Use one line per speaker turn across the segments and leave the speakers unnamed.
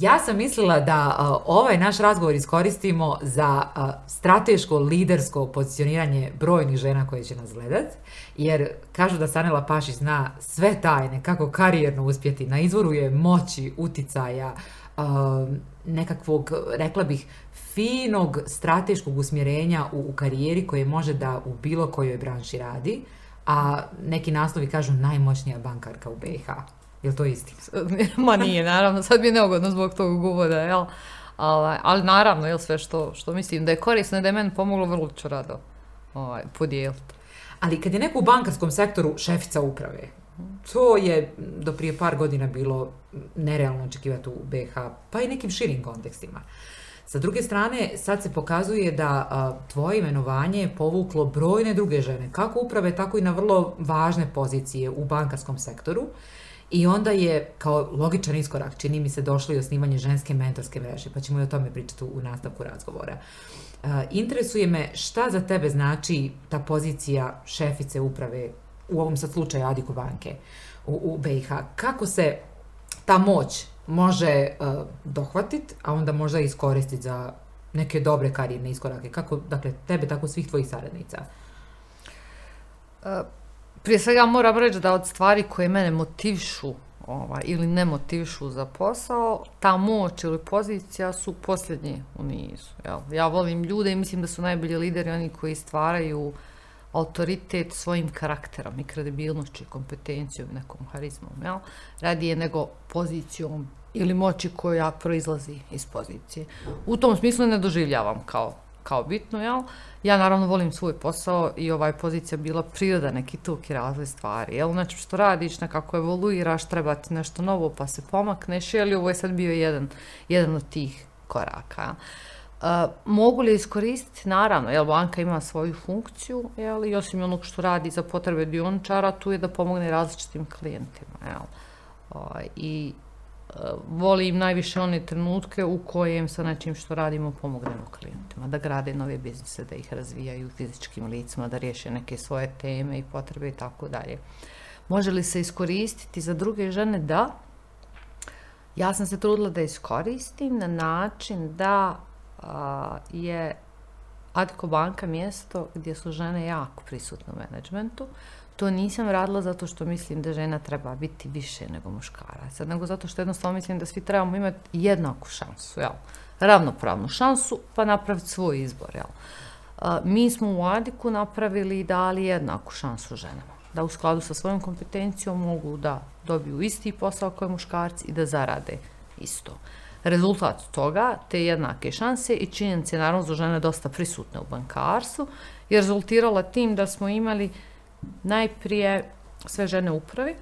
ja sam mislila da uh, ovaj naš razgovor iskoristimo za uh, strateško lidersko pozicioniranje brojnih žena koje će nas gledat, jer kažu da Sanela Paši zna sve tajne kako karijerno uspjeti, na izvoru je moći, uticaja, uh, nekakvog, rekla bih, finog strateškog usmjerenja u, u karijeri koje može da u bilo kojoj branši radi, a neki naslovi kažu najmoćnija bankarka u BiH. Je li to istina?
Ma nije, naravno, sad mi je neugodno zbog tog govora, jel? Ali, ovaj, ali naravno, jel sve što, što mislim da je korisno, da je meni pomoglo, vrlo ću rado ovaj, podijeliti.
Ali kad je neko u bankarskom sektoru šefica uprave, to je do prije par godina bilo nerealno očekivati u BH, pa i nekim širim kontekstima. Sa druge strane, sad se pokazuje da a, tvoje imenovanje je povuklo brojne druge žene, kako uprave, tako i na vrlo važne pozicije u bankarskom sektoru. Uh, I onda je, kao logičan iskorak, čini mi se, došlo i osnivanje ženske mentorske mreže, pa ćemo i o tome pričati u nastavku razgovora. E, interesuje me šta za tebe znači ta pozicija šefice uprave, u ovom sad slučaju Adiko banke u, u BiH. Kako se ta moć može uh, e, dohvatiti, a onda možda iskoristiti za neke dobre karijerne iskorake? Kako, dakle, tebe, tako svih tvojih saradnica? Uh,
prije svega moram reći da od stvari koje mene motivišu ova, ili ne motivišu za posao, ta moć ili pozicija su posljednje u nizu. Jel? Ja volim ljude i mislim da su najbolji lideri oni koji stvaraju autoritet svojim karakterom i kredibilnošću i kompetencijom nekom harizmom. Jel? Radi je nego pozicijom ili moći koja proizlazi iz pozicije. U tom smislu ne doživljavam kao kao bitno, jel? Ja naravno volim svoj posao i ovaj pozicija bila priroda neki tuk i razvoj stvari, jel? Znači što radiš, nekako evoluiraš, treba ti nešto novo pa se pomakneš, jel? Ovo je sad bio jedan, jedan od tih koraka, Uh, mogu li iskoristiti, naravno, jel banka ima svoju funkciju, jel, i osim onog što radi za potrebe dioničara, tu je da pomogne različitim klijentima, jel. Uh, I volim najviše one trenutke u kojem sa nečim što radimo pomognemo klijentima, da grade nove biznise, da ih razvijaju fizičkim licima, da riješe neke svoje teme i potrebe i tako dalje. Može li se iskoristiti za druge žene? Da. Ja sam se trudila da iskoristim na način da a, je Adiko banka mjesto gdje su žene jako prisutne u menadžmentu to nisam radila zato što mislim da žena treba biti više nego muškara. Sad, nego zato što jednostavno mislim da svi trebamo imati jednaku šansu, jel? Ravnopravnu šansu, pa napraviti svoj izbor, jel? A, mi smo u Adiku napravili i dali jednaku šansu ženama. Da u skladu sa svojom kompetencijom mogu da dobiju isti posao kao muškarci i da zarade isto. Rezultat toga, te jednake šanse i činjenice, naravno, za žene dosta prisutne u bankarstvu, je rezultirala tim da smo imali uh, najprije sve žene u upravi.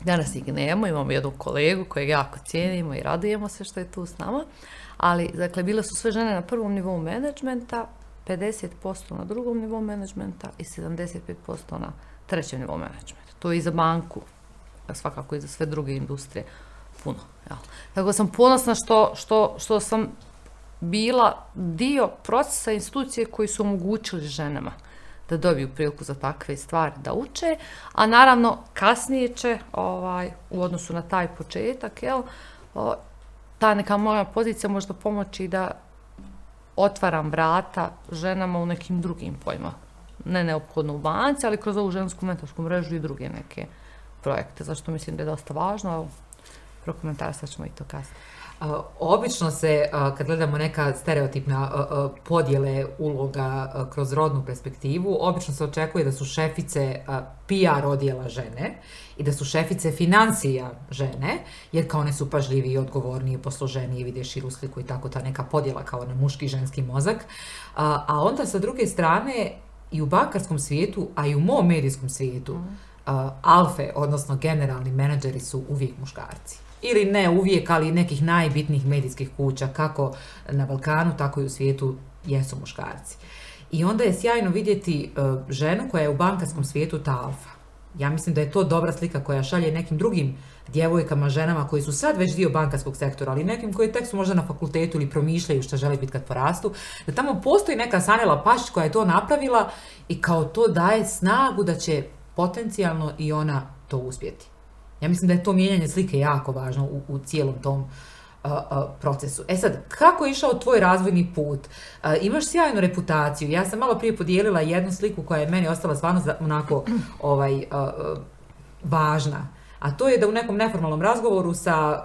Danas ih nemamo, imamo jednu kolegu kojeg jako cijenimo i radujemo se što je tu s nama. Ali, dakle, bile su sve žene na prvom nivou menadžmenta, 50% na drugom nivou menadžmenta i 75% na trećem nivou menadžmenta. To je i za banku, svakako i za sve druge industrije, puno. Ja. Tako sam ponosna što, što, što sam bila dio procesa institucije koji su omogućili ženama da dobiju priliku za takve stvari da uče, a naravno kasnije će ovaj, u odnosu na taj početak, jel, o, ta neka moja pozicija možda pomoći da otvaram vrata ženama u nekim drugim pojma. Ne neophodno u banci, ali kroz ovu žensku mentorsku mrežu i druge neke projekte, zašto mislim da je dosta važno, ali prokomentarstva ćemo i to kasnije.
Obično se, kad gledamo neka stereotipna podjele uloga kroz rodnu perspektivu, obično se očekuje da su šefice PR odjela žene i da su šefice financija žene, jer kao one su pažljivi i odgovorni i posloženi i vide širu sliku i tako ta neka podjela kao na muški ženski mozak. A onda sa druge strane, i u bakarskom svijetu, a i u mom medijskom svijetu, mm. alfe, odnosno generalni menadžeri su uvijek muškarci ili ne uvijek, ali nekih najbitnijih medijskih kuća, kako na Balkanu, tako i u svijetu, jesu muškarci. I onda je sjajno vidjeti uh, ženu koja je u bankarskom svijetu ta alfa. Ja mislim da je to dobra slika koja šalje nekim drugim djevojkama, ženama koji su sad već dio bankarskog sektora, ali nekim koji tek su možda na fakultetu ili promišljaju šta žele biti kad porastu, da tamo postoji neka Sanela Pašić koja je to napravila i kao to daje snagu da će potencijalno i ona to uspjeti. Ja mislim da je to mijenjanje slike jako važno u, u cijelom tom procesu. E sad, kako je išao tvoj razvojni put? Imaš sjajnu reputaciju. Ja sam malo prije podijelila jednu sliku koja je meni ostala stvarno onako ovaj, važna. A to je da u nekom neformalnom razgovoru sa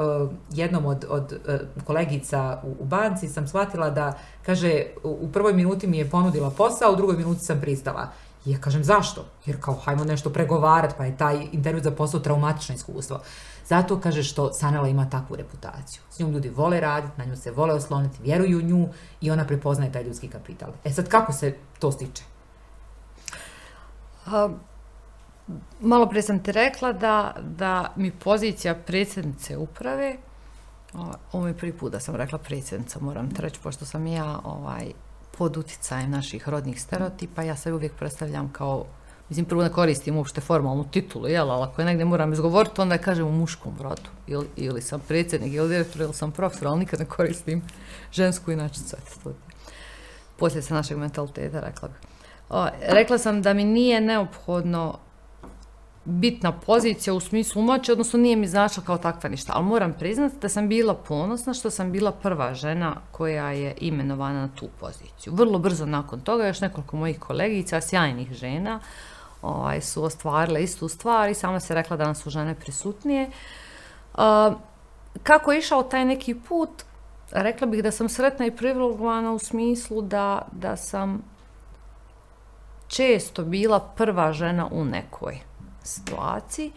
jednom od, od kolegica u banci sam shvatila da, kaže, u prvoj minuti mi je ponudila posao, u drugoj minuti sam pristala. I ja kažem zašto? Jer kao hajmo nešto pregovarat, pa je taj intervju za posao traumatično iskustvo. Zato kaže što Sanela ima takvu reputaciju. S njom ljudi vole raditi, na nju se vole osloniti, vjeruju nju i ona prepoznaje taj ljudski kapital. E sad kako se to stiče?
A, malo pre sam te rekla da, da mi pozicija predsjednice uprave, ovo je prvi put da sam rekla predsjednica, moram treći, pošto sam ja ovaj, pod uticajem naših rodnih stereotipa, ja se uvijek predstavljam kao, mislim, prvo ne koristim uopšte formalnu titulu, jel, ali ako je negdje moram izgovoriti, onda je kažem u muškom rodu, ili, ili sam predsjednik, ili direktor, ili sam profesor, ali nikad ne koristim žensku inače sve te studije. Poslije se našeg mentaliteta, rekla bih. O, rekla sam da mi nije neophodno bitna pozicija u smislu moći, odnosno nije mi značila kao takva ništa. Ali moram priznati da sam bila ponosna što sam bila prva žena koja je imenovana na tu poziciju. Vrlo brzo nakon toga još nekoliko mojih kolegica, sjajnih žena, ovaj, su ostvarile istu stvar i sama se rekla da nam su žene prisutnije. kako je išao taj neki put, rekla bih da sam sretna i privilegovana u smislu da, da sam često bila prva žena u nekoj situaciji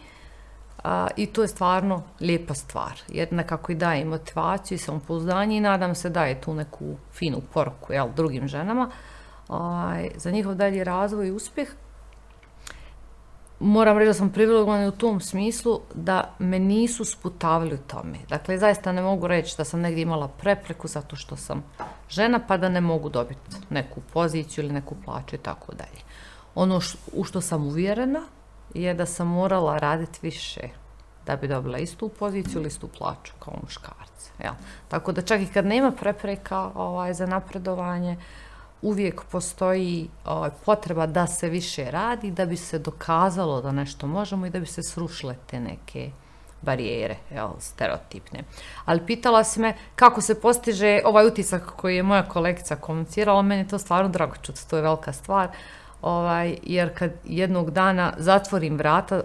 a, i to je stvarno lijepa stvar, jer nekako i daje motivaciju i samopouzdanje i nadam se daje tu neku finu poruku jel, drugim ženama a, ovaj, za njihov dalji razvoj i uspjeh. Moram reći da sam privilegovana u tom smislu da me nisu sputavili u tome. Dakle, zaista ne mogu reći da sam negdje imala prepreku zato što sam žena pa da ne mogu dobiti neku poziciju ili neku plaću i tako dalje. Ono š, u što sam uvjerena je da sam morala raditi više da bi dobila istu poziciju ili istu plaću kao muškarce. Jel? Tako da čak i kad nema prepreka ovaj, za napredovanje, uvijek postoji ovaj, potreba da se više radi, da bi se dokazalo da nešto možemo i da bi se srušile te neke barijere, jel, stereotipne. Ali pitala si me kako se postiže ovaj utisak koji je moja kolekcija komunicirala, meni je to stvarno drago čut, to je velika stvar. Uh, ovaj, jer kad jednog dana zatvorim vrata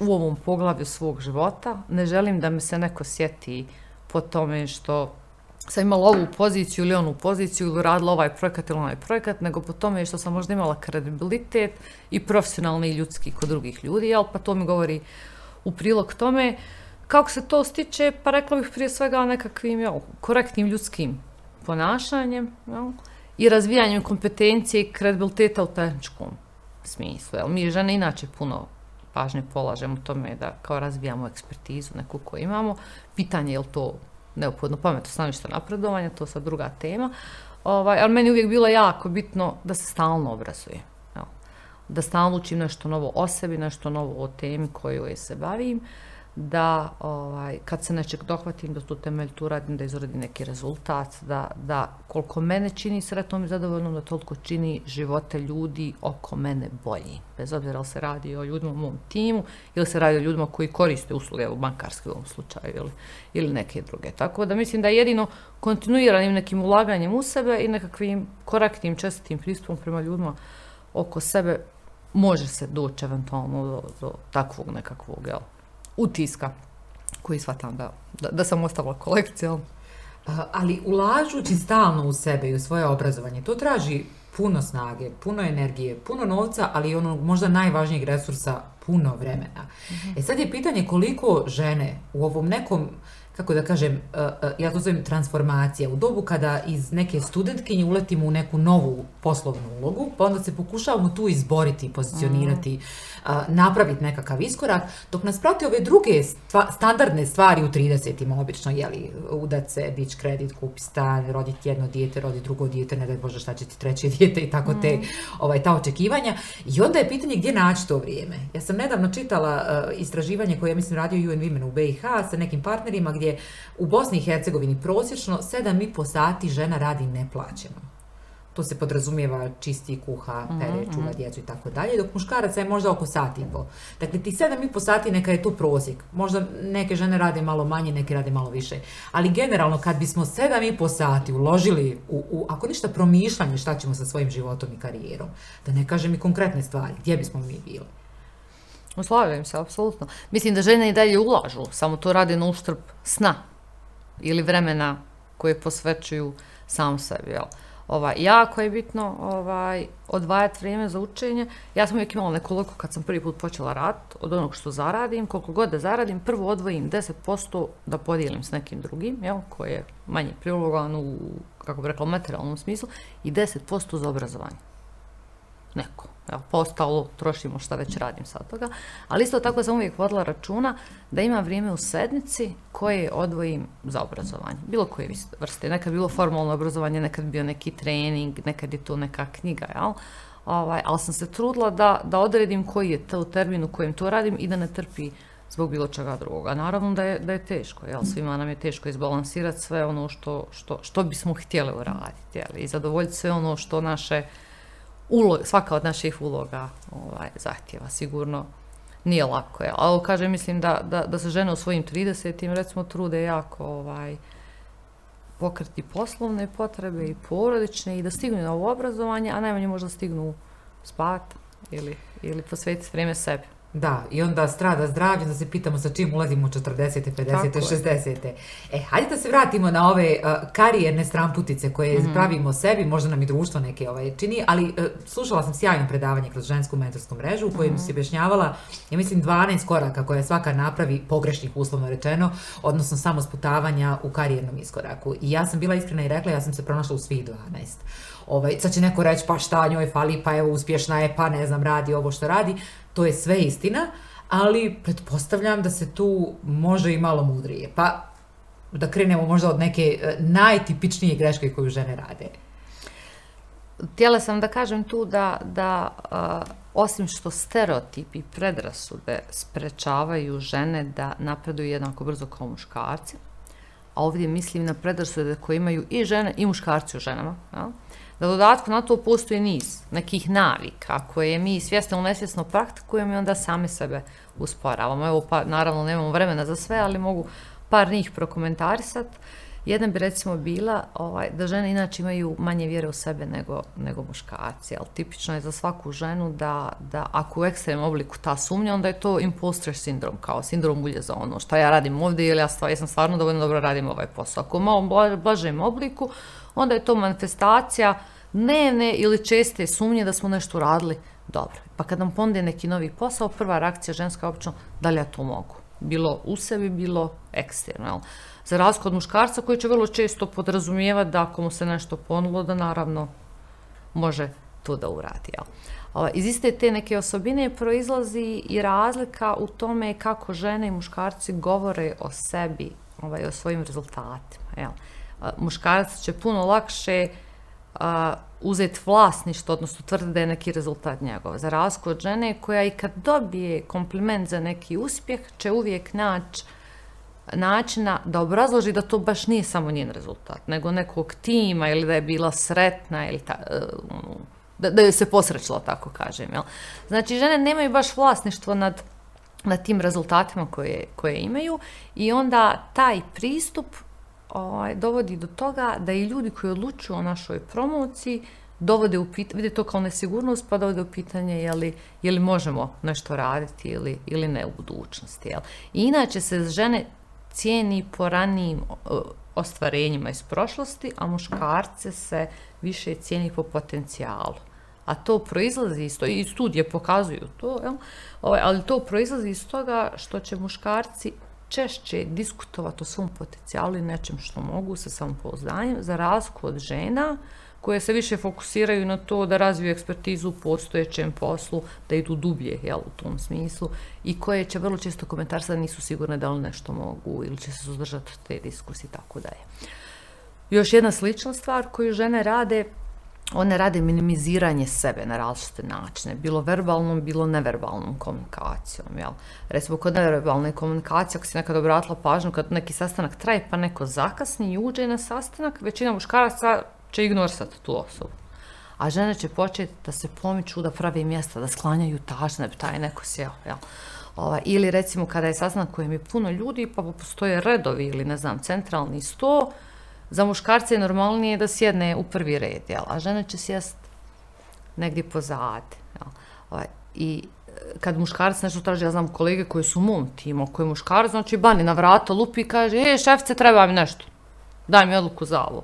u ovom poglavlju svog života, ne želim da me se neko sjeti po tome što sam imala ovu poziciju ili onu poziciju ili radila ovaj projekat ili onaj projekat, nego po tome što sam možda imala kredibilitet i profesionalni i ljudski kod drugih ljudi, jel? pa to mi govori u prilog tome. Kako se to stiče, pa rekla bih prije svega nekakvim jel, korektnim ljudskim ponašanjem, jel? i razvijanjem kompetencije i kredibiliteta u tehničkom smislu. Jel, mi žene inače puno pažnje polažemo tome da kao razvijamo ekspertizu neku koju imamo. Pitanje je li to neophodno pametno stanovište napredovanja, to sad druga tema. Ovaj, ali meni uvijek bilo jako bitno da se stalno obrazuje. Jel, da stalno učim nešto novo o sebi, nešto novo o temi koju se bavim. Uh, da ovaj, kad se nečeg dohvatim, da tu temelj tu radim, da izradim neki rezultat, da, da koliko mene čini sretnom i zadovoljnom, da toliko čini živote ljudi oko mene bolji. Bez obzira li se radi o ljudima u mom timu ili se radi o ljudima koji koriste usluge, evo bankarske u ovom slučaju ili, ili neke druge. Tako da mislim da jedino kontinuiranim nekim ulaganjem u sebe i nekakvim korektnim, čestitim pristupom prema ljudima oko sebe može se doći eventualno do, do takvog nekakvog, jel? utiska koji shvatam da, da, da sam ostala kolekcija.
Ali ulažući stalno u sebe i u svoje obrazovanje, to traži puno snage, puno energije, puno novca, ali i ono možda najvažnijeg resursa, puno vremena. Mm -hmm. E sad je pitanje koliko žene u ovom nekom uh, kako da kažem, e, e, ja to zovem transformacija. U dobu kada iz neke studentkinje uletimo u neku novu poslovnu ulogu, pa onda se pokušavamo tu izboriti, pozicionirati, mm. napraviti nekakav iskorak, dok nas prate ove druge stva, standardne stvari u 30-ima, obično, jeli, udat se, bić kredit, kupi stan, roditi jedno dijete, roditi drugo dijete, ne daj Bože šta će ti treće dijete i tako mm. te, ovaj, ta očekivanja. I onda je pitanje gdje naći to vrijeme. Ja sam nedavno čitala e, istraživanje koje, ja mislim, radio UN Women u BiH sa nekim partnerima gdje negdje u Bosni i Hercegovini prosječno 7,5 sati žena radi neplaćeno. To se podrazumijeva čisti kuha, mhm, pere, mm, čuva mm. djecu i tako dalje, dok muškaraca je možda oko sati i pol. Dakle, ti sedam i po sati neka je tu prosjek. Možda neke žene rade malo manje, neke rade malo više. Ali generalno, kad bismo sedam i po sati uložili u, u, ako ništa, promišljanje šta ćemo sa svojim životom i karijerom, da ne kažem i konkretne stvari, gdje bismo mi bili?
Slavim se, apsolutno. Mislim da žene i dalje ulažu, samo to radi na uštrb sna ili vremena koje posvećuju sam sebi, jel? Ovaj, jako je bitno ovaj, odvajati vrijeme za učenje. Ja sam uvijek imala nekoliko kad sam prvi put počela rad od onog što zaradim. Koliko god da zaradim, prvo odvojim 10% da podijelim s nekim drugim, jel, koji je manje prilogovan u, kako bi rekla, materialnom smislu, i 10% za obrazovanje neko. Evo, postalo, pa trošimo šta već radim sa toga. Ali isto tako sam uvijek vodila računa da imam vrijeme u sednici koje odvojim za obrazovanje. Bilo koje vrste. Nekad bilo formalno obrazovanje, nekad bio neki trening, nekad je to neka knjiga, jel? Ovaj, ali sam se trudila da, da odredim koji je to termin u kojem to radim i da ne trpi zbog bilo čega drugoga. Naravno da je, da je teško, jel? svima nam je teško izbalansirati sve ono što, što, što bismo htjeli uraditi jel? i zadovoljiti sve ono što naše uh, ulog, svaka od naših uloga ovaj, zahtjeva sigurno nije lako je. Ali kaže, mislim da, da, da se žene u svojim 30-im recimo trude jako ovaj, pokriti poslovne potrebe i porodične i da stignu na ovo obrazovanje, a najmanje možda stignu spati ili, ili posvetiti vrijeme sebi.
Da, i onda strada zdravlje, onda se pitamo sa čim ulazimo u 40. 50. 60. E, hajde da se vratimo na ove uh, karijerne stramputice koje mm -hmm. pravimo sebi, možda nam i društvo neke ovaj, čini, ali uh, slušala sam sjajno predavanje kroz žensku mentorsku mrežu u kojem mm -hmm. si objašnjavala, ja mislim, 12 koraka koje svaka napravi pogrešnih uslovno rečeno, odnosno samo sputavanja u karijernom iskoraku. I ja sam bila iskrena i rekla, ja sam se pronašla u svih 12. Ovaj, sad će neko reći pa šta njoj fali, pa evo uspješna je, pa ne znam, radi ovo što radi to je sve istina, ali pretpostavljam da se tu može i malo mudrije. Pa da krenemo možda od neke e, najtipičnije greške koju žene rade.
Htjela sam da kažem tu da, da uh, osim što stereotipi i predrasude sprečavaju žene da napreduju jednako brzo kao muškarci, a ovdje mislim na predrasude koje imaju i žene i muškarci u ženama, jel? Uh, da dodatku na to postoji niz nekih navika koje mi svjesno ili nesvjesno praktikujemo i onda sami sebe usporavamo. Evo, pa, naravno, nemamo vremena za sve, ali mogu par njih prokomentarisat. Jedna bi recimo bila ovaj, da žene inače imaju manje vjere u sebe nego, nego muškarci, ali tipično je za svaku ženu da, da ako u ekstremnom obliku ta sumnja, onda je to imposter sindrom, kao sindrom ulje za ono šta ja radim ovdje ili ja stvar, jesam stvarno dovoljno dobro radim ovaj posao. Ako u malom blažem obliku, onda je to manifestacija dnevne ili česte sumnje da smo nešto radili dobro. Pa kad nam ponde neki novi posao, prva reakcija ženska je opično da li ja to mogu. Bilo u sebi, bilo eksterno. Za razkod muškarca koji će vrlo često podrazumijevati da ako mu se nešto ponulo, da naravno može to da uradi. Jel? Iz iste te neke osobine proizlazi i razlika u tome kako žene i muškarci govore o sebi, ovaj, o svojim rezultatima. Jel? Uh, muškarac će puno lakše a, uzeti vlasništvo, odnosno tvrde da je neki rezultat njegov. Za razliku od žene koja i kad dobije kompliment za neki uspjeh, će uvijek naći načina da obrazloži da to baš nije samo njen rezultat, nego nekog tima ili da je bila sretna ili ta, e, ono, da, da je se posrećila, tako kažem. Jel? Znači, žene nemaju baš vlasništvo nad, nad tim rezultatima koje, koje imaju i onda taj pristup ovaj, dovodi do toga da i ljudi koji odlučuju o našoj promociji dovode u pitanje, vide to kao nesigurnost, pa dovode u pitanje je li, je li možemo nešto raditi ili, ili ne u budućnosti. Jel? I inače se žene cijeni po ranijim ostvarenjima iz prošlosti, a muškarce se više cijeni po potencijalu. A to proizlazi iz toga, i studije pokazuju to, jel? Ovaj, ali to proizlazi iz toga što će muškarci češće diskutovati o svom potencijalu i nečem što mogu sa samopouzdanjem, za razliku od žena koje se više fokusiraju na to da razviju ekspertizu u postojećem poslu, da idu dublje jel, u tom smislu i koje će vrlo često komentarstva da nisu sigurne da li nešto mogu ili će se suzdržati te diskusije i tako dalje. Još jedna slična stvar koju žene rade one rade minimiziranje sebe na različite načine, bilo verbalnom, bilo neverbalnom komunikacijom. Jel? Recimo, kod neverbalne komunikacije, ako si nekad obratila pažnju, kad neki sastanak traje, pa neko zakasni i uđe na sastanak, većina muškaraca će ignorisati tu osobu. A žene će početi da se pomiču da pravi mjesta, da sklanjaju tažne, taj neko sjeo. Jel? Ova, ili recimo kada je sastanak kojem je puno ljudi, pa postoje redovi ili ne znam, centralni sto, za muškarce je normalnije da sjedne u prvi red, jel? a žena će sjest negdje pozad. Jel? Ovaj, I e, kad muškarac nešto traži, ja znam kolege koje su u mom timu, koji je muškarac, znači bani na vrata, lupi i kaže, e, šefce, treba mi nešto, daj mi odluku za ovo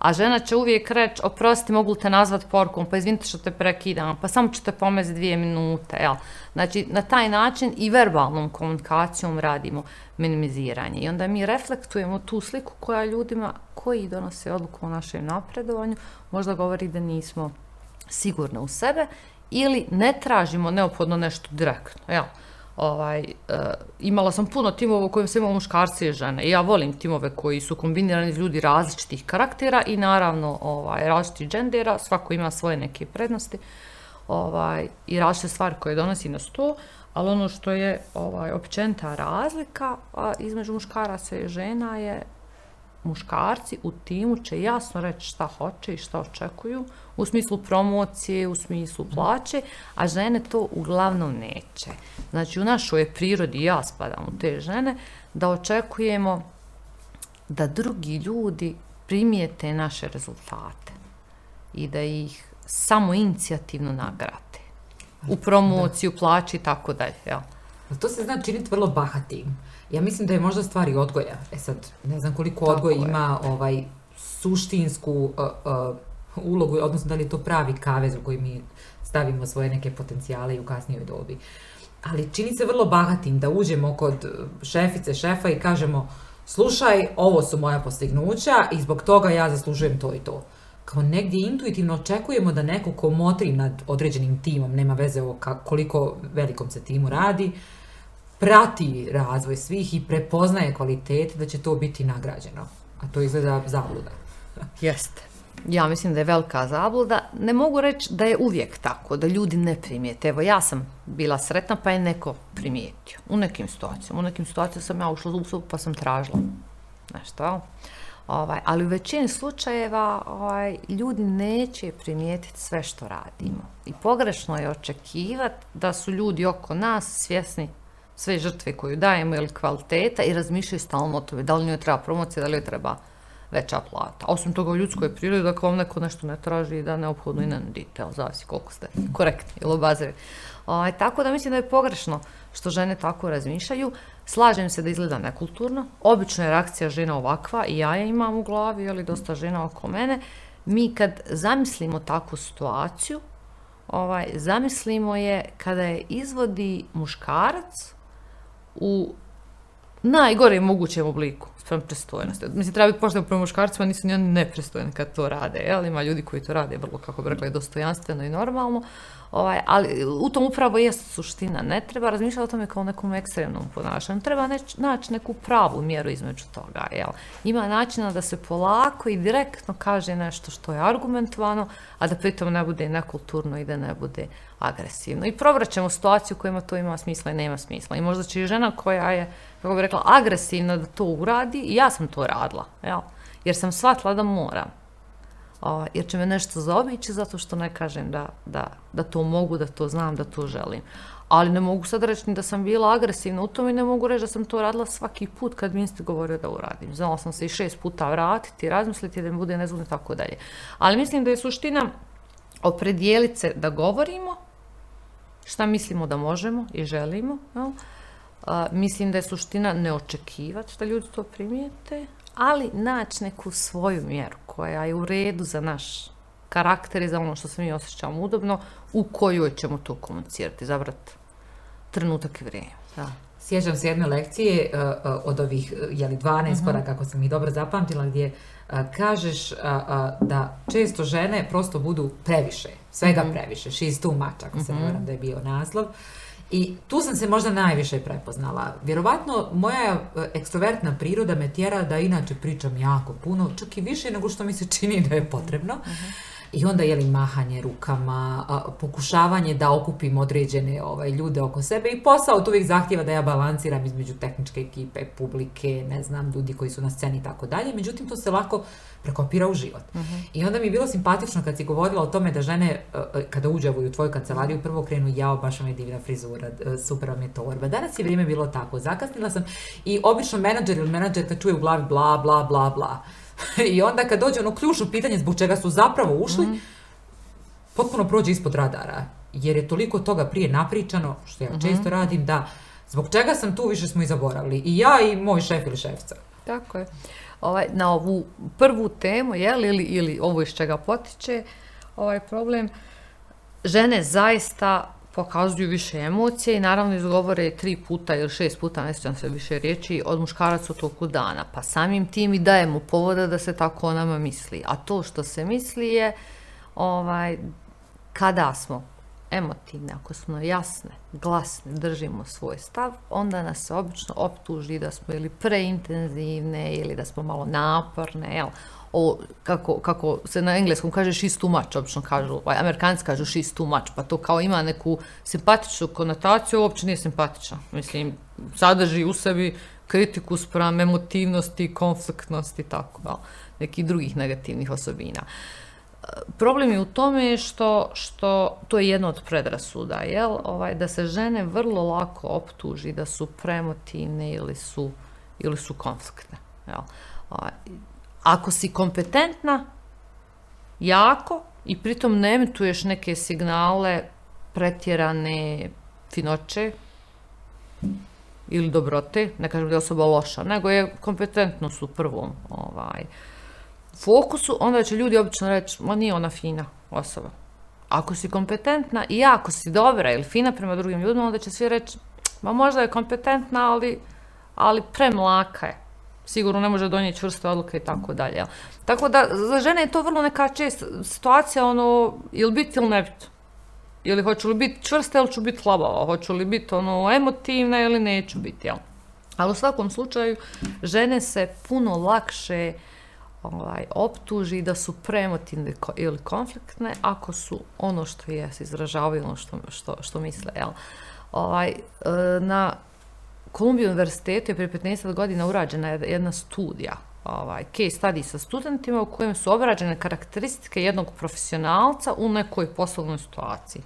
a žena će uvijek reći, oprosti, mogu li te nazvat porkom, pa izvinite što te prekidam, pa samo ću te pomezi dvije minute, jel? Znači, na taj način i verbalnom komunikacijom radimo minimiziranje. I onda mi reflektujemo tu sliku koja ljudima koji donose odluku o našem napredovanju, možda govori da nismo sigurni u sebe ili ne tražimo neophodno nešto direktno, jel? ovaj, uh, imala sam puno timova u kojem sam imala muškarce i žene. I ja volim timove koji su kombinirani ljudi različitih karaktera i naravno ovaj, različitih džendera, svako ima svoje neke prednosti ovaj, i različite stvari koje donosi na sto, ali ono što je ovaj, općenta razlika a, između muškaraca i žena je muškarci u timu će jasno reći šta hoće i šta očekuju u smislu promocije, u smislu plaće, a žene to uglavnom neće. Znači u našoj je prirodi, ja spadam u te žene, da očekujemo da drugi ljudi primijete naše rezultate i da ih samo inicijativno nagrate u promociju, plaći i tako dalje. Ja.
To se zna činiti vrlo bahatim. Uh, Ja mislim da je možda stvar i odgoja. E sad, ne znam koliko Tako odgoj je. ima ovaj suštinsku uh, uh, ulogu, odnosno da li je to pravi kavez u koji mi stavimo svoje neke potencijale i u kasnijoj dobi. Ali čini se vrlo bahatim da uđemo kod šefice, šefa i kažemo slušaj, ovo su moja postignuća i zbog toga ja zaslužujem to i to. Kao negdje intuitivno očekujemo da neko ko motri nad određenim timom, nema veze o koliko velikom se timu radi, uh, prati razvoj svih i prepoznaje kvalitete da će to biti nagrađeno. A to izgleda zabluda.
Jeste. Ja mislim da je velika zabluda. Ne mogu reći da je uvijek tako, da ljudi ne primijete. Evo, ja sam bila sretna pa je neko primijetio. U nekim situacijama. U nekim situacijama sam ja ušla u sub pa sam tražila nešto. Ovaj, ali u većini slučajeva ovaj, ljudi neće primijetiti sve što radimo. I pogrešno je očekivati da su ljudi oko nas svjesni sve žrtve koju dajemo ili kvaliteta i razmišljaju stalno o tome, da li njoj treba promocija, da li joj treba veća plata. Osim toga, u ljudskoj prirodi, ako vam neko nešto ne traži, da neophodno i ne nudite, ali zavisi koliko ste korektni ili obazirani. Tako da mislim da je pogrešno što žene tako razmišljaju. Slažem se da izgleda nekulturno. Obično je reakcija žena ovakva i ja je imam u glavi, ali dosta žena oko mene. Mi kad zamislimo takvu situaciju, ovaj, zamislimo je kada je izvodi muškarac, u najgore mogućem obliku sprem pristojnosti. Mislim, treba biti pošteno prema muškarcima, nisu ni oni nepristojni kad to rade, jel? Ima ljudi koji to rade vrlo, kako bi rekla, dostojanstveno i normalno, ovaj, ali u tom upravo je suština. Ne treba razmišljati o tome kao nekom ekstremnom ponašanju, treba neć, naći neku pravu mjeru između toga, jel? Ima načina da se polako i direktno kaže nešto što je argumentovano, a da pritom ne bude nekulturno i da ne bude uh, agresivno. I provraćamo situaciju u kojima to ima smisla i nema smisla. I možda će i žena koja je, kako bih rekla, agresivna da to uradi, i ja sam to radila, jel? jer sam shvatila da moram. O, jer će me nešto zaobići zato što ne kažem da, da, da to mogu, da to znam, da to želim. Ali ne mogu sad reći ni da sam bila agresivna u tom i ne mogu reći da sam to radila svaki put kad mi ste govorio da uradim. Znala sam se i šest puta vratiti, razmisliti da mi bude nezgodno i tako dalje. Ali mislim da je suština opredijelice da govorimo, šta mislimo da možemo i želimo. Jel? A, mislim da je suština ne očekivati da ljudi to primijete, ali naći neku svoju mjeru koja je u redu za naš karakter i za ono što se mi osjećamo udobno, u kojoj ćemo to komunicirati, zabrat trenutak i vrijeme. Da.
Sjećam se jedne lekcije uh, od ovih e, jeli, 12 uh mhm. -huh. koda, kako sam ih dobro zapamtila, gdje uh, kažeš uh, uh, da često žene prosto budu previše svega mm -hmm. previše, she's too much, ako se mm -hmm. ne mhm. varam da je bio naslov. I tu sam se možda najviše prepoznala. Vjerovatno, moja e, ekstrovertna priroda me tjera da inače pričam jako puno, čak i više nego što mi se čini da je potrebno. Mm -hmm. I onda je li mahanje rukama, pokušavanje da okupim određene ovaj, ljude oko sebe i posao to uvijek zahtjeva da ja balansiram između tehničke ekipe, publike, ne znam, ljudi koji su na sceni i tako dalje. Međutim, to se lako prekopira u život. Uh mhm. -huh. I onda mi je bilo simpatično kad si govorila o tome da žene e, e, kada uđavaju u tvoju kancelariju mhm. prvo krenu jao, baš vam je divna frizura, e, super vam je torba. Danas je vrijeme bilo tako, zakasnila sam i obično menadžer ili menadžerka čuje u glavi bla, bla, bla, bla. Uh -huh. I onda kad dođe ono ključno pitanje zbog čega su zapravo ušli, mm -hmm. potpuno prođe ispod radara. Jer je toliko toga prije napričano, što ja mm -hmm. često radim, da zbog čega sam tu više smo i zaboravili. I ja i moj šef ili šefca.
Tako je. Ovaj, na ovu prvu temu, jel, ili, ili ovo iz čega potiče ovaj problem, žene zaista pokazuju više emocije i naravno izgovore tri puta ili šest puta, ne sjećam se više riječi, od muškaraca u toku dana. Pa samim tim i daje mu povoda da se tako o nama misli. A to što se misli je ovaj, kada smo emotivne, ako smo jasne, glasne, držimo svoj stav, onda nas se obično optuži da smo ili preintenzivne ili da smo malo naporne, jel? o, kako, kako se na engleskom kaže she's too much, obično kažu, ovaj, amerikanci kažu she's too much, pa to kao ima neku simpatičnu konotaciju, uopće nije simpatična. Mislim, sadrži u sebi kritiku spram emotivnosti, konfliktnosti, tako, da, nekih drugih negativnih osobina. Problem je u tome što, što to je jedno od predrasuda, jel? Ovaj, da se žene vrlo lako optuži da su premotivne ili su, ili su konfliktne. Jel? Ovaj, ako si kompetentna, jako, i pritom ne emituješ neke signale pretjerane finoće ili dobrote, ne kažem da je osoba loša, nego je kompetentno su prvom ovaj, fokusu, onda će ljudi obično reći, ma nije ona fina osoba. Ako si kompetentna i ako si dobra ili fina prema drugim ljudima, onda će svi reći, ma možda je kompetentna, ali, ali premlaka je sigurno ne može donijeti čvrste odluke i tako dalje. Tako da, za žene je to vrlo neka česta situacija, ono, ili biti ili ne biti. Ili hoću li biti čvrsta ili ću biti slabava, hoću li biti ono, emotivna ili neću biti, jel? Ali u svakom slučaju, žene se puno lakše ovaj, optuži da su premotivne ili konfliktne ako su ono što je izražavaju, ono što, što, što misle, jel? Ovaj, e, na Kolumbiju univerzitetu je prije 15 godina urađena jedna studija, ovaj, case study sa studentima u kojem su obrađene karakteristike jednog profesionalca u nekoj poslovnoj situaciji.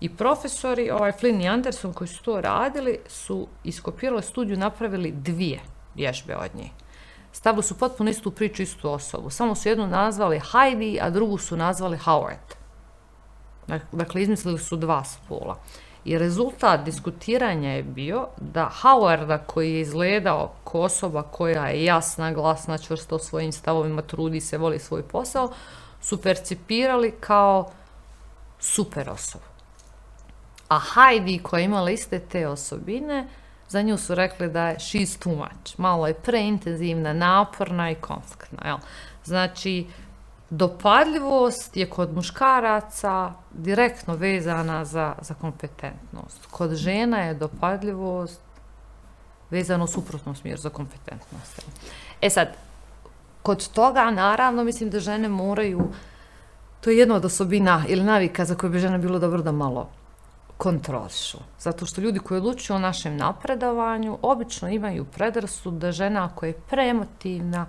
I profesori, ovaj Flynn i Anderson koji su to radili, su iskopirali studiju, napravili dvije vježbe od njih. Stavili su potpuno istu priču, istu osobu. Samo su jednu nazvali Heidi, a drugu su nazvali Howard. Dakle, izmislili su dva spola. Uh, I rezultat diskutiranja je bio da Howarda koji je izgledao ko osoba koja je jasna, glasna, čvrsta u svojim stavovima, trudi se, voli svoj posao, su percipirali kao super osobu. A Heidi koja je imala iste te osobine, za nju su rekli da je she's too much. Malo je preintenzivna, naporna i konfliktna. Jel? Znači, uh, dopadljivost je kod muškaraca direktno vezana za, za kompetentnost. Kod žena je dopadljivost vezana u suprotnom smjeru za kompetentnost. E sad, kod toga naravno mislim da žene moraju, to je jedna od osobina ili navika za koje bi žena bilo dobro da malo kontrolišu. Zato što ljudi koji odlučuju o našem napredovanju obično imaju predrasud da žena koja je premotivna